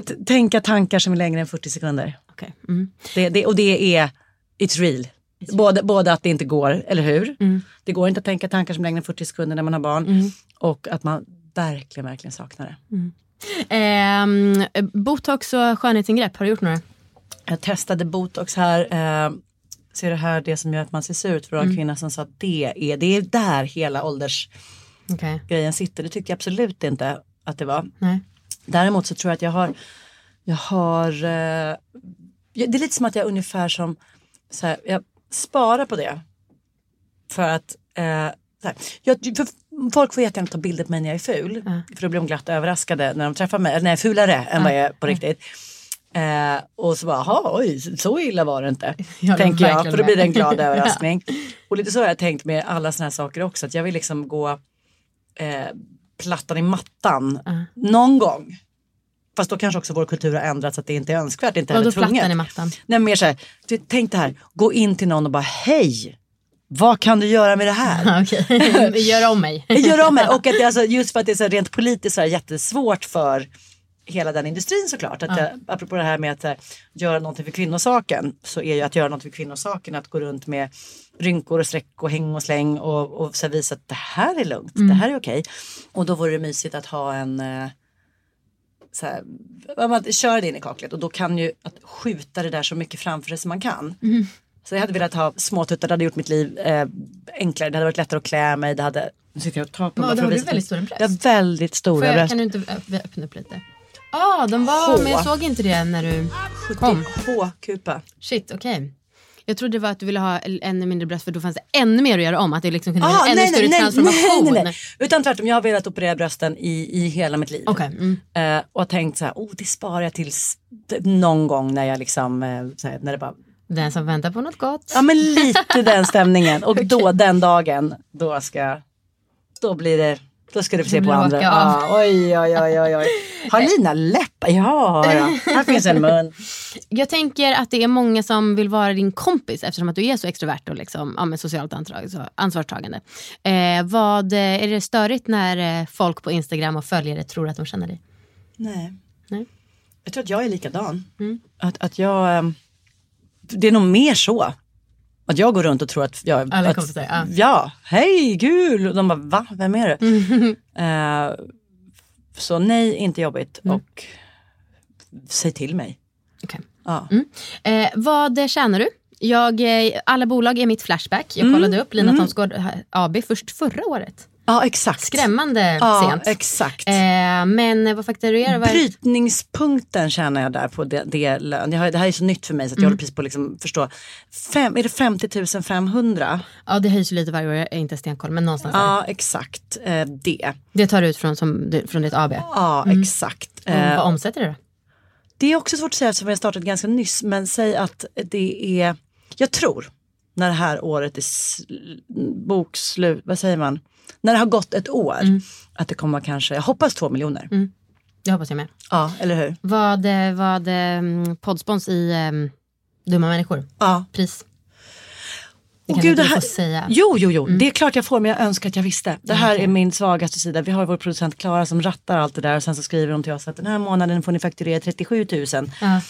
T- Tänka tankar som är längre än 40 sekunder. Okej. Mm. Det, det, och det är, it's real. Både, både att det inte går, eller hur? Mm. Det går inte att tänka tankar som är längre än 40 sekunder när man har barn. Och att man verkligen, verkligen saknar det. Ehm, botox och skönhetsingrepp, har du gjort några? Jag testade botox här. Eh, ser det här det som gör att man ser sur ut? För en kvinna som sa att det är, det är där hela åldersgrejen Okej. sitter. Det tyckte jag absolut inte att det var. Nej. Däremot så tror jag att jag har, jag har, eh, ja, det är lite som att jag ungefär som, så här, jag sparar på det. För att, eh, jag, för folk får jättegärna ta bilder på mig när jag är ful. För då blir de glatt överraskade när de träffar mig, eller när jag är fulare än vad jag är på riktigt. Eh, och så bara, "Jaha, oj, så illa var det inte. Håller tänker jag, för då blir det en glad överraskning. Och lite så har jag tänkt med alla såna här saker också, att jag vill liksom gå eh, plattan i mattan någon gång. Fast då kanske också vår kultur har ändrats att det inte är önskvärt. Inte heller tvunget. plattan i mattan? Nej, mer så här, tänk det här, gå in till någon och bara hej, vad kan du göra med det här? Okej, gör om mig. Gör om det. Och att det, alltså, just för att det är så rent politiskt så här, jättesvårt för hela den industrin såklart. Att, ja. Apropå det här med att eh, göra någonting för kvinnosaken så är ju att göra någonting för kvinnosaken att gå runt med rynkor och streck och häng och släng och, och så visa att det här är lugnt, det här är okej. Och då vore det mysigt att ha en eh, så här, man kör det in i kaklet och då kan ju att skjuta det där så mycket framför sig som man kan. Så jag hade velat ha små tuttar, det hade gjort mitt liv eh, enklare, det hade varit lättare att klä mig, det hade nu sitter jag och tar på Ja, för har du väldigt stora bröst. Jag har väldigt stora Får jag, bröst. kan du inte ö- öppna upp lite? Ja, ah, de var, H. men jag såg inte det när du kom. H-kupa. Shit, okej. Jag trodde det var att du ville ha ännu mindre bröst för då fanns det ännu mer att göra om. Att det liksom kunde bli Ah, en ännu nej, större nej, transformation. nej, nej, nej. Utan tvärtom, jag har velat operera brösten i, i hela mitt liv. Okej, mm. Eh, och har tänkt så här, oh, det sparar jag tills någon gång när jag liksom, eh, här, när det bara, Den som väntar på något gott. ja men lite den stämningen. Och då den dagen, då ska, då blir det, då ska du få se på andra. Ah, oj, oj, oj, oj, oj. Har Lina läppar? Ja, ja, här finns en mun. Jag tänker att det är många som vill vara din kompis eftersom att du är så extrovert och liksom, ja, men socialt ansvarstagande. Eh, vad, eh, är det störigt när eh, folk på Instagram och följare tror att de känner dig? Nej. Nej. Jag tror att jag är likadan. Att, att jag, ehm, det är nog mer så. Att jag går runt och tror att jag... Alla att, kompisar, ja. ja, hej, kul! Och de bara, va? Vem är du? Eh, så nej, inte jobbigt. Och säg till mig. Okej. Ja. Eh, vad tjänar du? Jag, eh, alla bolag är mitt Flashback. Jag kollade upp Lina Thomsgård eh, AB först förra året. Ja exakt. Skrämmande Ja sent. exakt. Eh, men vad fakturerar är- Brytningspunkten känner jag där på det, det lön. Jag har, det här är så nytt för mig så att jag Mm. håller precis på att liksom förstå. Fem, är det 50 500? Ja det höjs lite varje år, jag är inte stenkoll men någonstans där. Ja exakt eh, det. Det tar du ut från, som, du- från ditt AB. Ja exakt. Och Eh, vad omsätter det då? Det är också svårt att säga eftersom vi har startat ganska nyss men säg att det är, jag tror när det här året är sl- bokslut, vad säger man? När det har gått ett år Mm. att det kommer kanske, jag hoppas två miljoner. Det hoppas jag med. Ja, eller hur? Vad, eh, vad um, poddspons i um, Dumma människor? Ja. Pris? Det kan gud, inte det här- säga. Jo, jo, jo, det är klart jag får men jag önskar att jag visste. Det här okej. är min svagaste sida. Vi har vår producent Klara som rattar allt det där och sen så skriver de till oss att den här månaden får ni fakturera 37 000. Ja.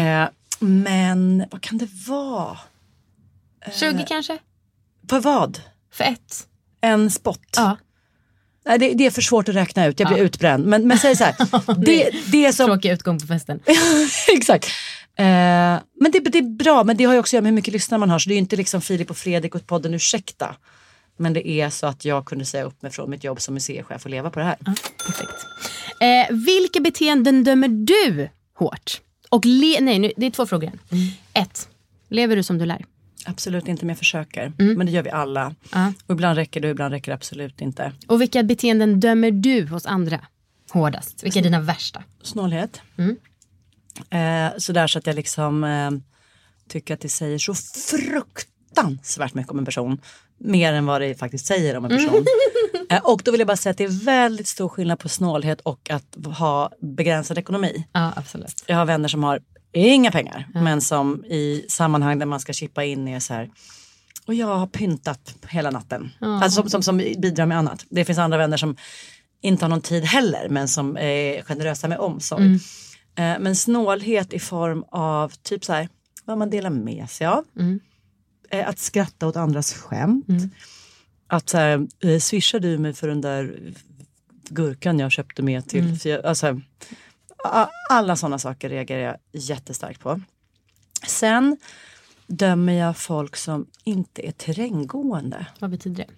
Eh, men vad kan det vara? 20 kanske? För vad? För ett? En spot? Ja. Nej, det, det är för svårt att räkna ut, jag blir utbränd. Men, men säg så här, det, det är som... Tråkig utgång på festen. Exakt. Eh, men det, det är bra, men det har ju också att göra med hur mycket lyssnare man har. Så det är ju inte liksom Filip och Fredrik och podden Ursäkta. Men det är så att jag kunde säga upp mig från mitt jobb som museichef och leva på det här. Perfekt. Eh, vilka beteenden dömer du hårt? Och nej, nu, det är två frågor. Mm. Ett. Lever du som du lär? Absolut inte, men jag försöker. Mm. Men det gör vi alla. Ja. Och ibland räcker det och ibland räcker det absolut inte. Och vilka beteenden dömer du hos andra hårdast? Vilka är dina värsta? Snålhet. Mm. Eh, sådär så att jag liksom eh, tycker att det säger så fruktansvärt mycket om en person. Mer än vad det faktiskt säger om en person. eh, och då vill jag bara säga att det är väldigt stor skillnad på snålhet och att ha begränsad ekonomi. Ja, absolut. Jag har vänner som har inga pengar men som i sammanhang där man ska chippa in är så här och jag har pyntat hela natten. Alltså som, som, som bidrar med annat. Det finns andra vänner som inte har någon tid heller men som är generösa med omsorg. Eh, men snålhet i form av typ så här vad man delar med sig av. Eh, att skratta åt andras skämt. Att så här, eh, swishar du mig för den där gurkan jag köpte med till. Jag, alltså, a- alla sådana saker reagerar jag jättestarkt på. Sen dömer jag folk som inte är terränggående. Vad betyder det?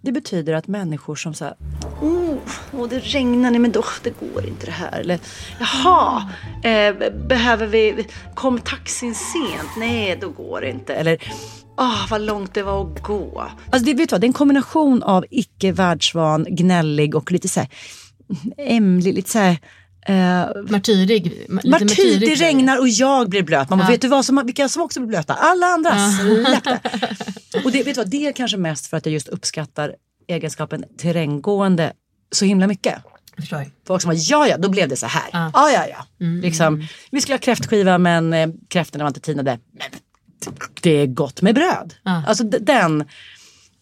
Det betyder att människor som säger oh, oh, det regnar, nej men då, det går inte det här. Eller jaha, eh, behöver vi, kom taxin sent? Nej, då går det inte. Eller ah vad långt det var att gå. Alltså det, vet du vad, det är en kombination av icke världsvan, gnällig och lite så här ämlig, lite så här eh, Martyrig. Martyr, det regnar och jag blir blöt. Man Ja. vet du vad som, vilka som också blir blöta? Alla andra, det. Och det, vet du vad, det är kanske mest för att jag just uppskattar egenskapen terränggående så himla mycket. Folk som bara, ja ja, då blev det så här. Ja, ja, ja. Mm, Liksom, vi skulle ha kräftskiva men eh, kräftorna var inte tinade. Men det är gott med bröd. Ja. Alltså den.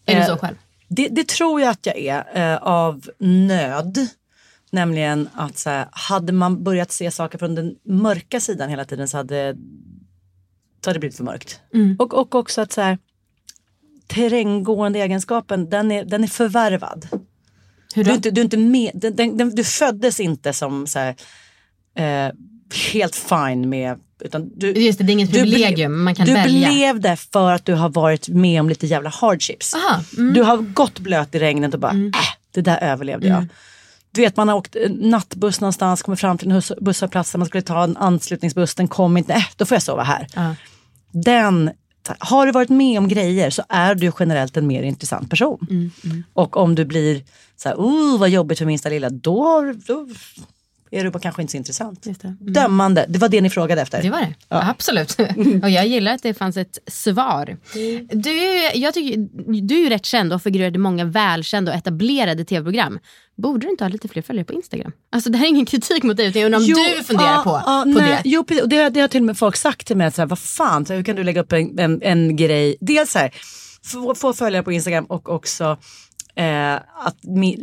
Är du eh, så själv? Det, det tror jag att jag är eh, av nöd. Nämligen att så här, hade man börjat se saker från den mörka sidan hela tiden så hade, så hade det blivit för mörkt. Och, och också att så här, terränggående egenskapen den är, den är förvärvad. Hur Du, då? är inte, du, är inte med, den, den, den, du föddes inte som så här, eh, helt fine med utan du, Just det, det är inget du ble- privilegium, man kan du välja. blev det för att du har varit med om lite jävla hardships. Aha, mm. Du har gått blöt i regnet och bara, äh, det där överlevde jag. Du vet man har åkt eh, nattbuss någonstans, kommer fram till en busshållplats där man skulle ta en anslutningsbuss, den kom inte, äh, då får jag sova här. Ja. Den, har du varit med om grejer så är du generellt en mer intressant person. Mm, Och om du blir så här, oh vad jobbigt för minsta lilla, då, då är bara kanske inte så intressant. Det. Mm. Dömande, det var det ni frågade efter. Det var det. Absolut. och jag gillar att det fanns ett svar. Du, jag tycker, du är ju rätt känd och figurerar i många välkända och etablerade tv-program. Borde du inte ha lite fler följare på Instagram? Alltså det här är ingen kritik mot dig utan jag undrar om du funderar ja, på, ja, på nej, det. Jo, det, det har till och med folk sagt till mig. Så här, vad fan, hur kan du lägga upp en, en, en grej? Dels så här, få, få följare på Instagram och också eh, att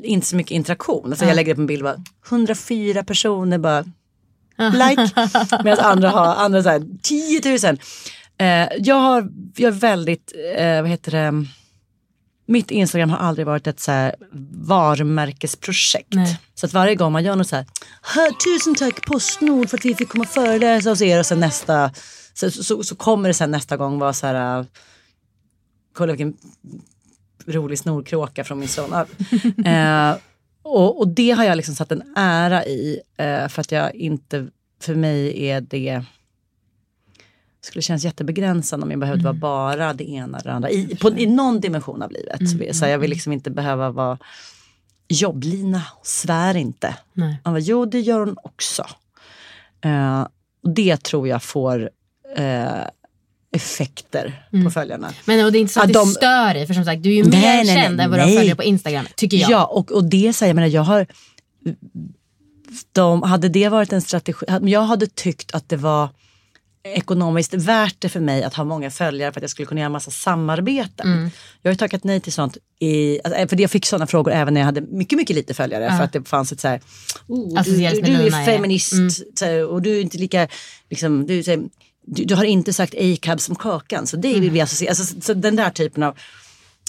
inte så mycket interaktion. Alltså, Jag lägger upp en bild bara 104 personer bara like. Medan andra har andra så här, 10 000. Eh, jag, har, jag är väldigt, eh, vad heter det, mitt Instagram har aldrig varit ett så här varumärkesprojekt. Nej. Så att varje gång man gör något så här, "Här, tusen tack Postnord för att vi fick komma och föreläsa hos er och sen nästa, så, så, så kommer det sen nästa gång vara så här, kolla vilken rolig snorkråka från min son. eh, och, och det har jag liksom satt en ära i eh, för att jag inte, för mig är det skulle kännas jättebegränsande om jag behövde vara bara det ena eller det andra. I, på, i någon dimension av livet. Så jag vill liksom inte behöva vara jobblina, svär inte. Nej. Han bara, jo det gör hon också. Eh, och det tror jag får eh, effekter på följarna. Men och det är inte så att Ja, det de- stör dig för som sagt du är ju Nej, mer nej, nej, känd än vad du nej. följer på Instagram tycker jag. Ja, och, och det säger jag, menar, jag har... De, hade det varit en strategi, jag hade tyckt att det var ekonomiskt värt det för mig att ha många följare för att jag skulle kunna göra massa samarbeten. Mm. Jag har tackat nej till sånt i, alltså, för jag fick sådana frågor även när jag hade mycket, mycket lite följare för att det fanns ett så här, oh, du, du, du är ja. feminist så här, och du är inte lika, liksom, du, här, du, du har inte sagt A-cab som Kakan så det vill Mm. vi associera, alltså, så, så den där typen av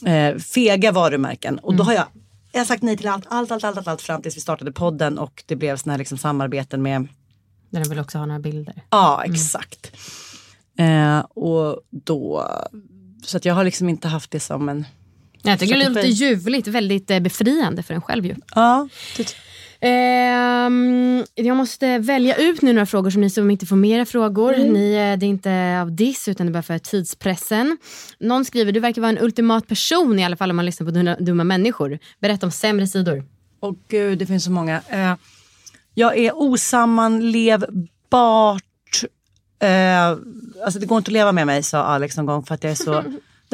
eh, fega varumärken. Och då Mm. har jag, jag har sagt nej till allt, allt, allt, allt, allt, allt fram tills vi startade podden och det blev såna här liksom samarbeten med, Där de vill också ha några bilder. ja Mm. exakt. Eh, och då, så att jag har liksom inte haft det som en, Jag tycker det låter ljuvligt, väldigt eh, befriande för en själv ju. ja, det, Ehm, jag måste välja ut nu några frågor som ni som inte får mera frågor. Ni, eh, det är inte av diss utan det är bara för tidspressen. Någon skriver, du verkar vara en ultimat person i alla fall om man lyssnar på dumma, dumma människor. Berätta om sämre sidor. och gud det finns så många. Eh, jag är osammanlevbart, eh, alltså det går inte att leva med mig sa Alex någon gång för att jag är så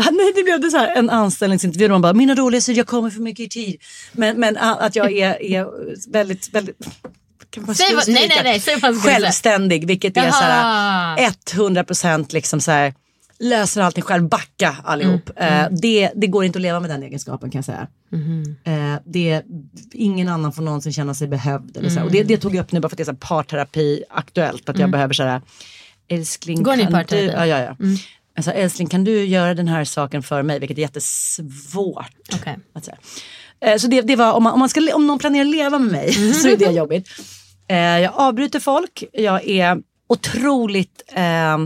Nej, det blev det så här, en anställningsintervju där man bara, mina roliga sidor, jag kommer för mycket i tid. Men, men att jag är, är väldigt, väldigt kan man Säg vad- nej, nej, nej, säg vad. Självständig, vilket är så Jaha. här 100 procent liksom så här, löser allting själv, backa allihop. Mm, Eh, det, det går inte att leva med den egenskapen kan jag säga. Mhm. Eh, det, ingen annan får någonsin känna sig behövd. Eller så här. Och Mm. det, det tog jag upp nu bara för att det är så parterapi aktuellt. Att jag behöver så här, älskling Går ni i parterapi? ja, ja, ja. Alltså, älskling kan du göra den här saken för mig? Vilket är jättesvårt. Okej. Att säga. Eh, Så det, det var, om, man, om, man ska, om någon planerar att leva med mig så är det jobbigt. Eh, jag avbryter folk, jag är otroligt eh,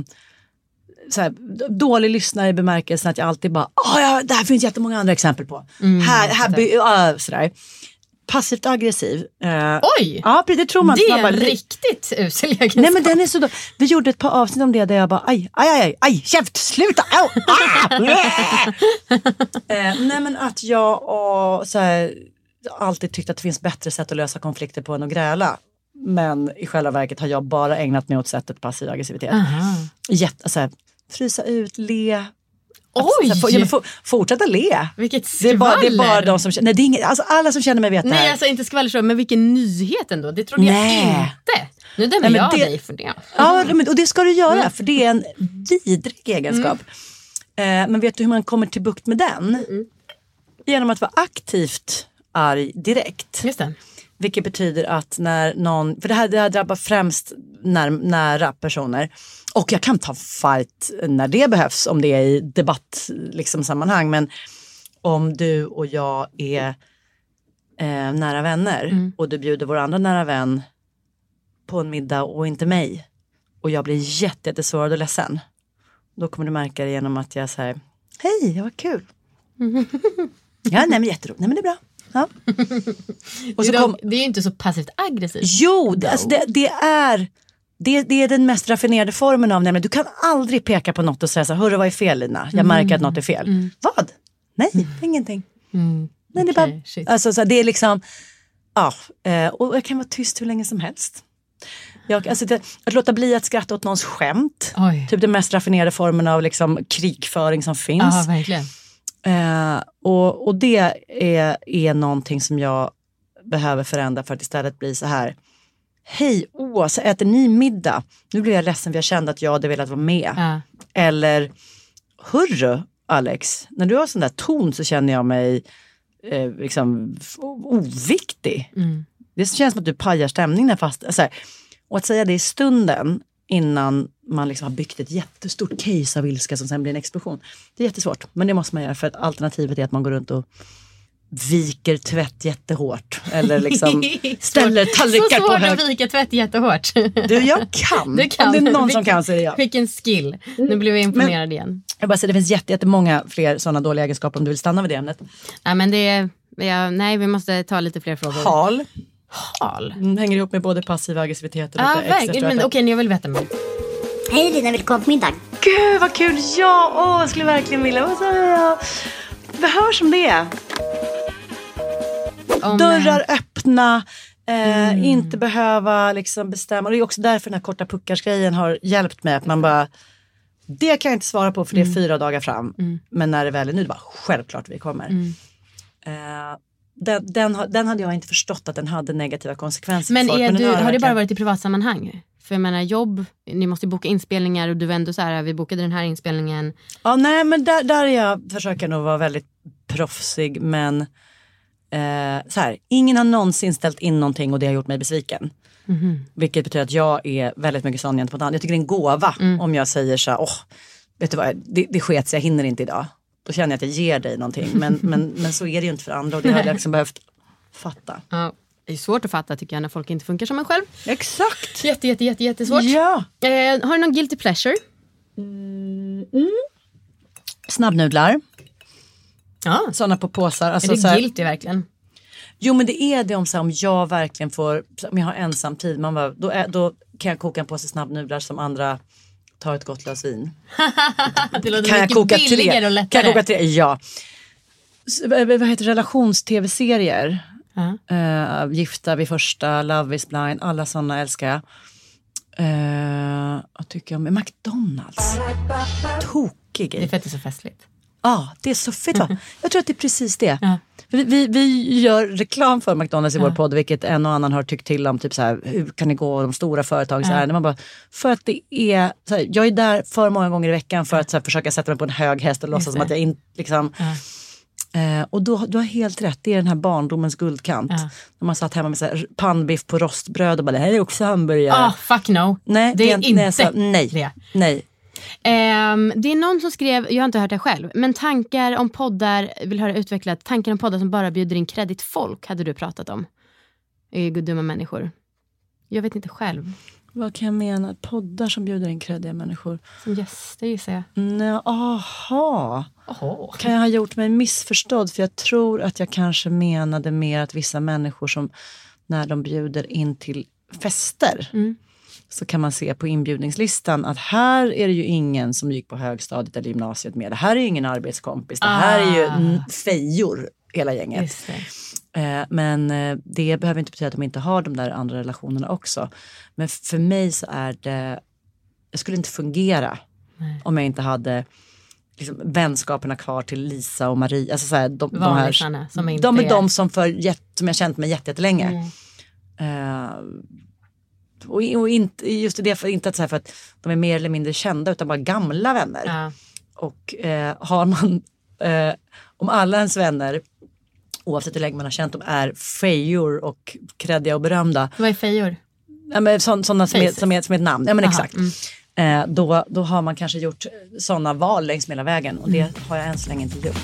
så här, dålig lyssnare i bemärkelsen att jag alltid bara, oh, ja, det här finns jättemånga andra exempel på. här, här, by, uh, sådär. Passivt aggressiv. Eh, Oj! Ja, det tror man. Det man är bara, en riktigt usel egenskap. Nej men den är så då. Vi gjorde ett par avsnitt om det där jag bara aj, aj, aj, aj, aj käft, sluta, au, ah, eh, Nej men att jag och, så här, alltid tyckt att det finns bättre sätt att lösa konflikter på än att gräla. Men i själva verket har jag bara ägnat mig åt sättet passiv aggressivitet. Jätte, så här, frysa ut, le. Oj! Så här, få- ja, fortsätta le. Vilket Det är, bara, det är bara skvaller. de som känner, nej, det är inget, alltså alla som känner mig vet det Nej här. alltså inte skvaller så, men vilken nyhet ändå. Det trodde jag Nej. inte. Nu dömer Nej, jag det- dig för det. Ja, men, och det ska du göra Mm. för det är en vidrig egenskap. Eh, men vet du hur man kommer till bukt med den? Mm. Genom att vara aktivt arg direkt. Just det. Vilket betyder att när någon, för det här, det här drabbar främst när, nära personer. Och jag kan ta fight när det behövs om det är i debatt liksom, sammanhang. Men om du och jag är eh, nära vänner och du bjuder vår andra nära vän på en middag och inte mig. Och jag blir jätte, jättesårad och ledsen. Då kommer du märka det genom att jag säger Hej, det var kul. ja, nej men jätteroligt. Nej men det är bra. Ja. Och Det så kom, det är ju inte så passivt aggressivt. Jo, det, alltså det, det är det, det är den mest raffinerade formen av nämligen. Du kan aldrig peka på något och säga så här, hörru vad är fel Lina? Jag märker att något är fel. Vad? Nej, ingenting. Nej, det är Okej, bara, shit. alltså, så det är liksom, ja, eh, och jag kan vara tyst hur länge som helst. Jag, alltså, det, att låta bli att skratta åt någons skämt, Oj. typ den mest raffinerade formen av liksom, krigföring som finns. Ja, verkligen. Eh, och, och det är, är någonting som jag behöver förändra för att istället bli så här. Hej, åh, så äter ni middag? Nu blir jag ledsen för jag kände att jag hade velat vara med. Ja. Eller, hörru Alex, när du har sån där ton så känner jag mig eh, liksom oviktig. Det känns som att du pajar stämningen fast. Så här, och att säga det i stunden innan man liksom har byggt ett jättestort case av ilska som sen blir en explosion. Det är jättesvårt, men det måste man göra för att alternativet är att man går runt och viker tvätt jättehårt. Eller liksom ställer tallrikar Så på svårt hög. att vika tvätt jättehårt. Du, jag kan. Du kan. Om det är någon som kan så är det jag. Vilken skill. Nu blev jag imponerad igen. Jag bara säger, det finns jätte, jättemånga fler sådana dåliga egenskaper om du vill stanna vid det ämnet. Ja, men det är, ja, nej, vi måste ta lite fler frågor. Hal. Hal. Mm, hänger ihop med både passiv aggressivitet och Ja, lite extra. Men. Okej, jag vill veta mer. Hej Lina, vill du komma på middag? Gud vad kul! Ja, åh, jag skulle verkligen vilja. Vad sa jag? Det hörs som det. Om, Dörrar öppna. Eh, Inte behöva liksom bestämma. Och det är också därför den här korta puckars-grejen har hjälpt mig. Att man bara, det kan jag inte svara på för det är fyra dagar fram. Men när det väl är nu, det bara självklart vi kommer. Eh, den, den, den hade jag inte förstått att den hade negativa konsekvenser Men folk. är den du, har det bara varit i privatsammanhang? För jag menar jobb, ni måste boka inspelningar och du var ändå så här, vi bokade den här inspelningen. Ja, nej men där, där är jag, försöker nog vara väldigt proffsig men eh, så här, ingen har någonsin ställt in någonting och det har gjort mig besviken. Vilket betyder att jag är väldigt mycket sån gentemot andra. Jag tycker det är en gåva om jag säger så här, åh, vet du vad, det, det sket jag hinner inte idag. Då känner jag att jag ger dig någonting. Men, men, men så är det ju inte för andra och det har jag liksom behövt fatta. Ja, det är svårt att fatta tycker jag när folk inte funkar som en själv. Exakt! Jätte, jätte, jätte, jättesvårt. Ja! Eh, har du någon guilty pleasure? Snabbnudlar, Ja. sådana på påsar. Alltså, är så det här- guilty verkligen? Jo men det är det om, så här, om jag verkligen får, om jag har ensam tid, man bara, då, är, då kan jag koka en påse snabbnudlar som andra tar ett gott glas vin. Det låter Kan jag koka billigare och Kan lättare. jag koka tre? Ja. S- vad heter relations-tv-serier? Ja. Eh, Gifta vid första, Love is blind, alla sådana älskar jag. Uh, vad tycker jag om McDonalds? Tokig Det är för att det är så festligt. Ja, det är så fett va? Jag tror att det är precis det. Ja. Vi, vi, vi gör reklam för McDonalds i vår podd, vilket en och annan har tyckt till om. Typ så här, hur kan det gå de stora företagens ärenden? Man bara, för att det är, så här, jag är där för många gånger i veckan för att så här, försöka sätta mig på en hög häst och låtsas som att jag inte liksom Eh, och då, du har helt rätt, det är den här barndomens guldkant. Ja. När man satt hemma med så här, pannbiff på rostbröd och bara, det här är också hamburgare. Ah, fuck no. nej, det är nej, inte så, nej, det. nej. Ehm, det är någon som skrev, jag har inte hört det själv, men tankar om poddar, vill höra utvecklat, tankar om poddar som bara bjuder in kredit folk hade du pratat om. I Dumma människor. Jag vet inte själv. Vad kan jag mena? Poddar som bjuder in kreddiga människor? Som gäster gissar jag. Nej, aha. Kan jag ha gjort mig missförstådd? För jag tror att jag kanske menade mer att vissa människor som när de bjuder in till fester så kan man se på inbjudningslistan att här är det ju ingen som gick på högstadiet eller gymnasiet med. Det här är ju ingen arbetskompis. Det här är ju mm, fejor hela gänget. Det. Eh, Men eh, det behöver inte betyda att de inte har de där andra relationerna också. Men för mig så är det, jag skulle inte fungera om jag inte hade liksom, vänskaperna kvar till Lisa och Marie. Alltså, så här, de, de, Vanlisarna som de är är- de som, för, som jag känt mig jätte- jättelänge. Mm. Och, och inte, just det, för, inte att, så här, för att de är mer eller mindre kända utan bara gamla vänner. Ja. Och eh, har man, eh, om alla ens vänner, oavsett hur länge man har känt dem, är fejor och kreddiga och berömda. Vad är fejor? Ja, men så, sådana som är, som, är, som är ett namn, ja men Aha, exakt. Eh, då, då har man kanske gjort sådana val längs med hela vägen och det har jag än så länge inte gjort.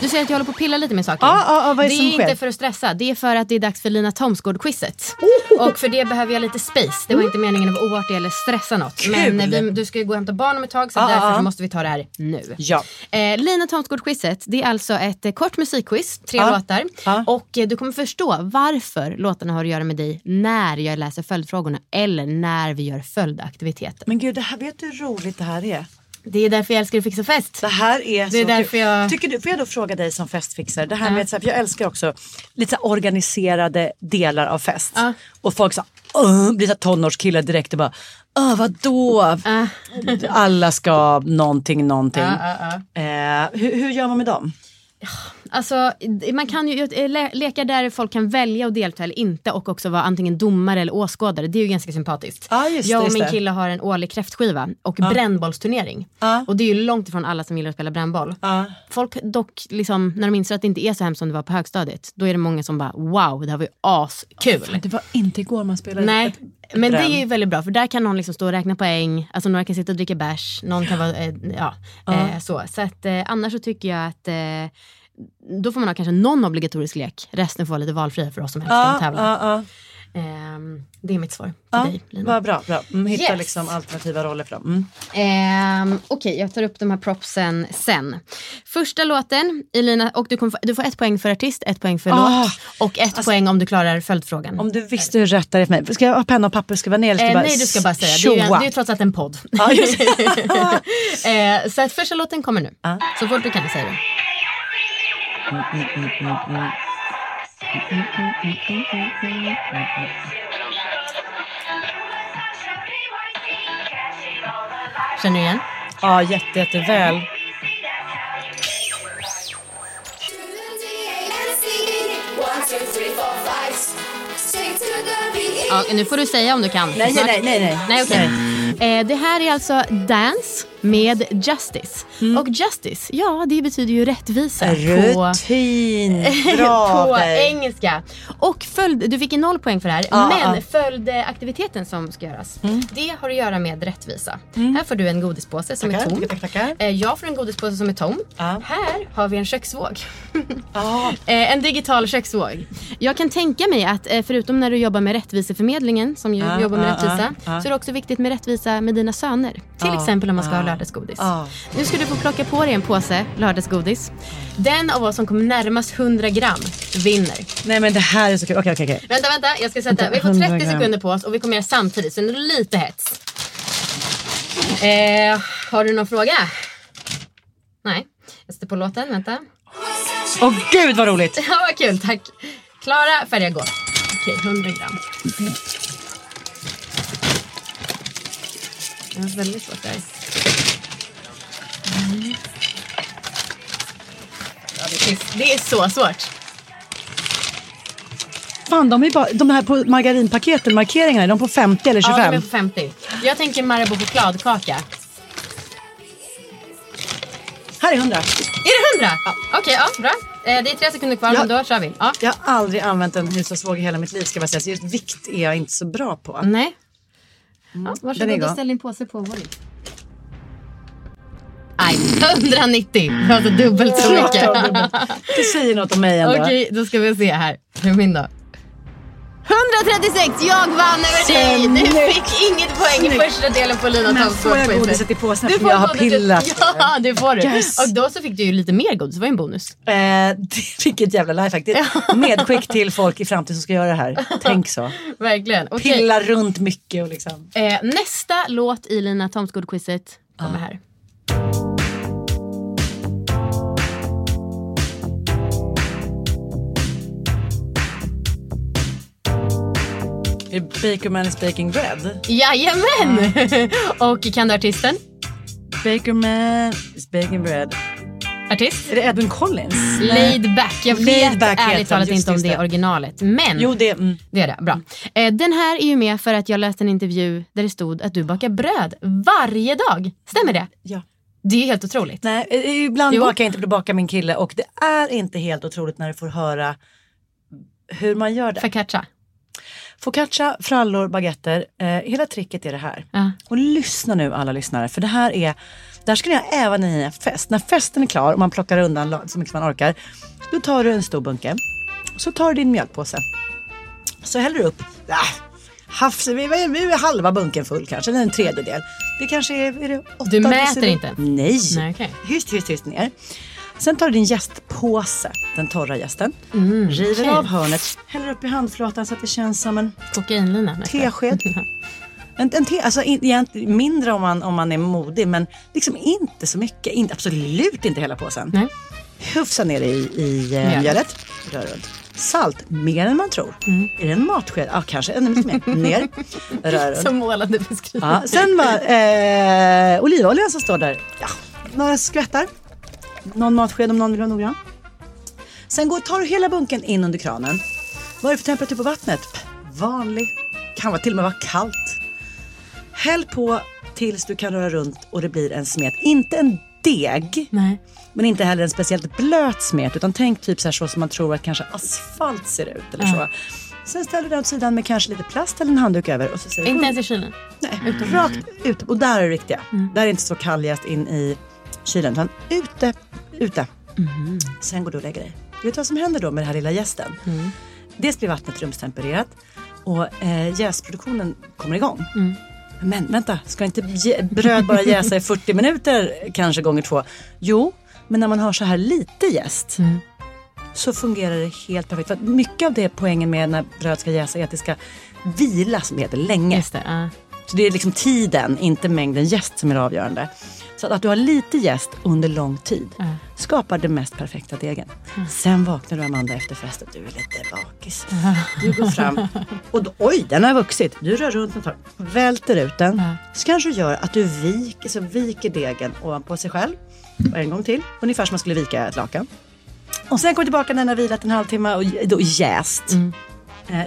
Du säger att jag håller på att pilla lite med saker. Ja, ja, ja, vad är det som är sker? inte för att stressa, det är för att det är dags för Lina Thomsgård-quizet. Och för det behöver jag lite space. Det var inte meningen att vara oartig eller stressa något. Kul! Men vi, du ska ju gå och hämta barn om ett tag så Ja, därför ja, så måste vi ta det här nu. Ja. Eh, Lina Thomsgård-quizet, det är alltså ett eh, kort musikquiz, tre Ja. låtar. Och eh, du kommer förstå varför låtarna har att göra med dig när jag läser följdfrågorna eller när vi gör följdaktiviteter. Men gud, det här, vet du hur roligt det här är? Det är därför jag älskar att fixa fest. Det här är Det är därför kul. jag- Tycker du, får jag då fråga dig som festfixare, det här Ja. med så här, för jag älskar också lite organiserade delar av fest. Ja. Och folk så, blir så tonårskillar direkt och bara, uh, vadå? Ah. Alla ska någonting, någonting. Ja, ja, ja. Eh, hur, hur gör man med dem? Alltså, man kan ju eh, le leka där folk kan välja att delta eller inte och också vara antingen domare eller åskådare. Det är ju ganska sympatiskt. Ja, just jag och just min det. kille har en årlig kräftskiva och brännbollsturnering. Ja. Och det är ju långt ifrån alla som gillar att spela brännboll. Ja. Folk dock, liksom, när de inser att det inte är så hemskt som det var på högstadiet, då är det många som bara wow, det här var ju askul. Det var inte igår man spelade Nej, ett- men det bränn. är ju väldigt bra för där kan någon liksom stå och räkna poäng, alltså några kan sitta och dricka bärs, någon kan vara, eh, ja, eh, så. Så att eh, annars så tycker jag att eh, då får man ha kanske någon obligatorisk lek, resten får vara lite valfria för oss som älskar Ja, tävla. Ehm, det är mitt svar till Ja, dig Lina. vad bra. bra. Mm, hitta Yes. liksom alternativa roller för dem. Mm. Ehm, Okej, jag tar upp de här propsen sen. Första låten, Elina, och du, få, du får ett poäng för artist, ett poäng för Ah, låt och ett poäng om du klarar följdfrågan. Om du visste hur rätt det är för mig. Ska jag ha penna och papper och skriva ner? Eller ska Eh, jag bara nej, du ska bara säga. Det är, ju, det är trots allt en podd. Det. eh, så att första låten kommer nu. Ja. Så fort du kan säga det. Känner du igen? Ja, jätte, jätteväl. Ja, nu får du säga om du kan. Nej, Snart. nej, nej, nej. nej okej. Eh, det här är alltså Dance med Justice. Mm. Och Justice, ja det betyder ju rättvisa på, Rutin. Bra på av dig. engelska. Och följd, du fick ju noll poäng för det här. Ja, men ja. följdaktiviteten som ska göras, det har att göra med rättvisa. Här får du en godispåse som Tackar, är tom. tackar, tackar. Eh, Jag får en godispåse som är tom. Ja. Här har vi en köksvåg. Eh, en digital köksvåg. Jag kan tänka mig att eh, förutom när du jobbar med Rättviseförmedlingen som ju jobbar med rättvisa så är det också viktigt med rättvisa med dina söner. Till exempel om man ska ja, lördagsgodis. ja. Nu ska du få plocka på dig en påse lördagsgodis. Den av oss som kommer närmast 100 gram vinner. Nej men det här är så kul. Okej, okej, okej. Vänta, vänta. Jag ska sätta. Vi får 100 30 gram. sekunder på oss och vi kommer göra samtidigt så det är lite hets. Eh, har du någon fråga? Nej. Jag sätter på låten. Vänta. Åh gud vad roligt. Ja, vad kul. Tack. Klara, färdiga, gå. Okej, 100 gram. Det var väldigt svårt där. Mm. Ja, det, är, det är så svårt. Fan, de, är bara, de här på margarinpaketen, markeringarna, är de på 50 eller Ja, 25? de är på 50. Jag tänker Marabou chokladkaka. Här är 100. Är det 100? Ja. Okej, ja, bra. Eh, det är tre sekunder kvar, Ja. men då kör vi. Ja. Jag har aldrig använt en hushållsvåg i hela mitt liv ska jag säga. Så just vikt är jag inte så bra på. Nej. Ja, den är varsågod och ställ din påse på vår Aj, 190. Det var så dubbelt så mycket. Det säger något om mig ändå. Okej, då ska vi se här. Hur min då? 136! Jag vann över dig! Du fick inget poäng i första delen på Lina Men får jag quizet. godiset i påsen får jag har pillat? Ja, det får du. Yes. Och då så fick du ju lite mer godis, det var ju en bonus. Eh, vilket jävla lifehack. Ett medskick till folk i framtiden som ska göra det här. Tänk så. Verkligen. Okej. Pilla runt mycket och liksom. Eh, nästa låt i Lina Thomsgård-quizet kommer här. Är det Bakerman is baking bread? Jajamän! Och kan du artisten? Bakerman is baking bread. Artist? Är det Edwin Collins? Laid back. Jag vet back ärligt talat just inte om just det är originalet. Men Jo, det... Mm. det är det. Bra. Eh, den här är ju med för att jag läste en intervju där det stod att du bakar bröd varje dag. Stämmer det? Ja. Det är helt otroligt. Nej, eh, ibland Jo. bakar jag inte, då bakar min kille och det är inte helt otroligt när du får höra hur man gör det. Focaccia. Focaccia, frallor, baguetter. Eh, hela tricket är det här. Ja. Och lyssna nu alla lyssnare, för det här är, där ska ni ha även i en fest. När festen är klar och man plockar undan så mycket man orkar, då tar du en stor bunke. Så tar du din mjölkpåse. Så häller du upp, ah, havs, vi, vi, vi är halva bunken full kanske, eller en tredjedel. Det kanske är, är det åtta Du mäter deciliter? inte? Nej. Nej, okej. Hyst, hyst, hyst ner. Sen tar du din jästpåse, den torra jästen. river okej. av hörnet, häller upp i handflatan så att det känns som en Kokainlina. Tesked. En, en te, alltså in, mindre om man, om man är modig men liksom inte så mycket. Inte, absolut inte hela påsen. Nej. Hufsa ner i, i eh, Mjölet. mjölet. Rör runt. Salt, mer än man tror. Mm. Är det en matsked? Ja, kanske ännu lite mer. Ner. Rör runt. Så målande beskrivning. Ja, sen var eh, olivoljan som står där. Ja, några skvättar. Någon matsked om någon vill vara noggrann. Sen går, tar du hela bunken in under kranen. Vad är det för temperatur på vattnet? Vanlig. Kan vara till och med vara kallt. Häll på tills du kan röra runt och det blir en smet. Inte en deg. Nej. Men inte heller en speciellt blöt smet utan tänk typ så, här så som man tror att kanske asfalt ser ut eller så. Sen ställer du den åt sidan med kanske lite plast eller en handduk över och så du Inte ens i kylen. Nej, rakt ut. Och där är det viktiga. Där är det inte så kalljast in i kylen utan ute, ute. Sen går du och lägger dig. Vet du vad som händer då med den här lilla jästen? Dels blir vattnet rumstempererat och eh, jäsproduktionen kommer igång. Men vänta, ska inte bröd bara jäsa i 40 minuter kanske gånger två? Jo, men när man har så här lite jäst så fungerar det helt perfekt. För mycket av det poängen med när bröd ska jäsa är att det ska vila som det heter länge. Det. ja. Så det är liksom tiden, inte mängden jäst som är det avgörande. Så att, att du har lite jäst under lång tid skapar den mest perfekta degen. Sen vaknar du Amanda efter festen, du är lite bakis. Du går fram och då, oj den har vuxit. Du rör runt och tar, välter ut den. Så kanske du gör att du viker, så viker degen ovanpå sig själv. Och en gång till, ungefär som man skulle vika ett lakan. Och sen kommer du tillbaka när den har vilat en halvtimme och då jäst. Eh,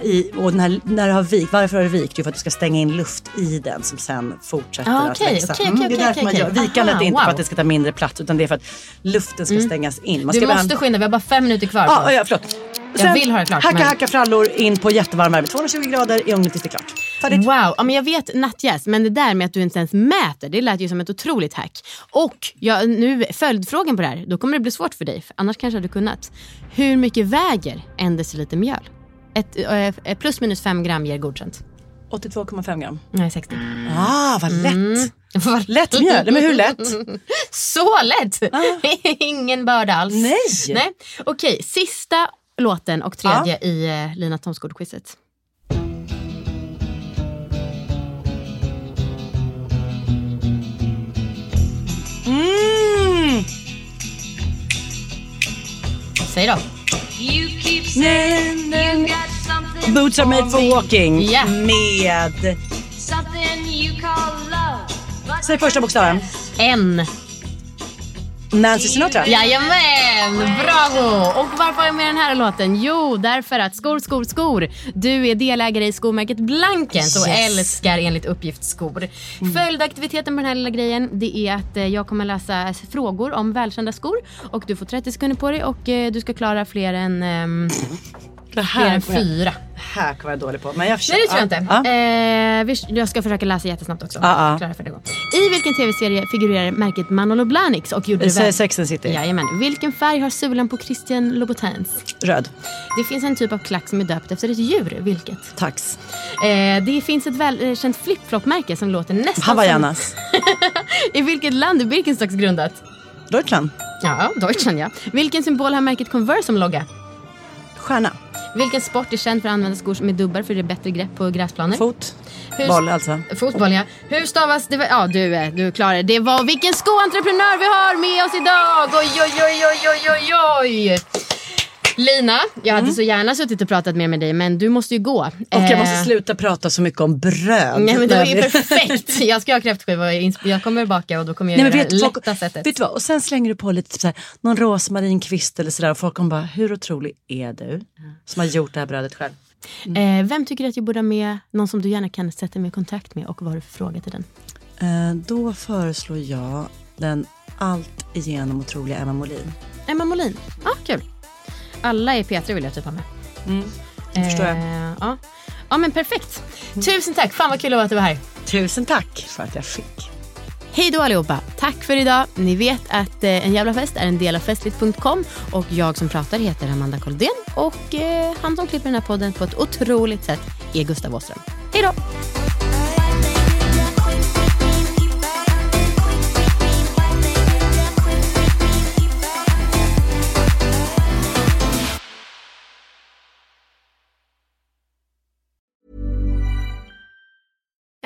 I, och här, när det har vikt, varför har det vikt? Jo för att du ska stänga in luft i den som sen fortsätter Ah, att okej, växa. okej, Mm, okej, det är därför man gör. Vikandet Aha, är inte wow. Mm. för att det ska ta mindre plats utan det är för att luften ska stängas in. Man Du måste skynda, vi har bara fem minuter kvar. Ja, ja, förlåt. Jag vill ha det klart, Hacka, men- hacka frallor in på jättevarm värme. 220 grader i ugnen tills det är klart. Färdigt. Wow, ja, men jag vet nattjäs, men det där med att du inte ens mäter, det lät ju som ett otroligt hack. Och ja, nu följdfrågan på det här, då kommer det bli svårt för dig, för annars kanske hade du kunnat. Hur mycket väger en deciliter mjöl? Ett, eh, plus minus fem gram ger godkänt. 82,5 gram. Nej, 60. Ah, vad lätt. Mm. Vad Lätt mjöl. Men hur lätt? Så lätt! Ingen börda alls. Nej. Nej. Okej, sista låten och tredje i eh, Lina Thomsgård-quizet. Mm. Säg då. Boots are made for walking. Ja. Med... Säg första bokstaven. En. Nancy Sinatra. Jajamän, bravo! Och varför har jag med den här låten? Jo, därför att skor, skor, skor. Du är delägare i skomärket Blankens och Yes. älskar enligt uppgift skor. Följdaktiviteten på den här lilla grejen det är att eh, jag kommer läsa frågor om välkända skor och du får 30 sekunder på dig och eh, du ska klara fler än, ehm, Det kommer jag- fyra. Det här kommer jag dålig på. Men jag Nej det tror jag inte. Ja. Eh, vi- jag ska försöka läsa jättesnabbt också. Ja, ja. Klara för det går. I vilken tv-serie figurerar märket Manolo Blahniks och gjorde det Säg väl? Sex and City. Jajamän. Vilken färg har sulan på Christian Louboutins? Röd. Det finns en typ av klack som är döpt efter ett djur. Vilket? Tax. Eh, det finns ett välkänt flipflop-märke som låter nästan Havaianas. som... I vilket land är Birkenstocks grundat? Deutschland. Ja, Deutschland ja. Vilken symbol har märket Converse som logga? Stjärna. Vilken sport är känd för att använda skor med dubbar för det är bättre grepp på gräsplaner? Fot. Hur- Boll alltså. Fotboll ja. Hur stavas det? Ja du är, du klarar det. Det var vilken skoentreprenör vi har med oss idag. Oj oj oj oj oj oj oj. Lina, jag hade så gärna suttit och pratat mer med dig men du måste ju gå. Och jag Eh, måste sluta prata så mycket om bröd. Nej men det var ju perfekt. Jag ska ha kräftskiva och jag kommer baka och då kommer jag Nej, göra vet, det folk, lätta sättet. vet du vad? Och sen slänger du på lite typ så här, någon rosmarinkvist eller sådär och folk kommer bara, hur otrolig är du? Som har gjort det här brödet själv. Eh, vem tycker du att jag borde ha med någon som du gärna kan sätta mig i kontakt med och vad har du för fråga till den? Eh, då föreslår jag den allt igenom otroliga Emma Molin. Emma Molin. Ah, kul. Alla i P3 vill jag typ ha med. det förstår jag. Eh, ja. ja men perfekt. Tusen tack, fan vad kul att du var här. Tusen tack för att jag fick. Hej då allihopa! Tack för idag. Ni vet att eh, En jävla fest är en del av festligt.com och jag som pratar heter Amanda Koldén och eh, han som klipper den här podden på ett otroligt sätt är Gustav Åström. Hej då!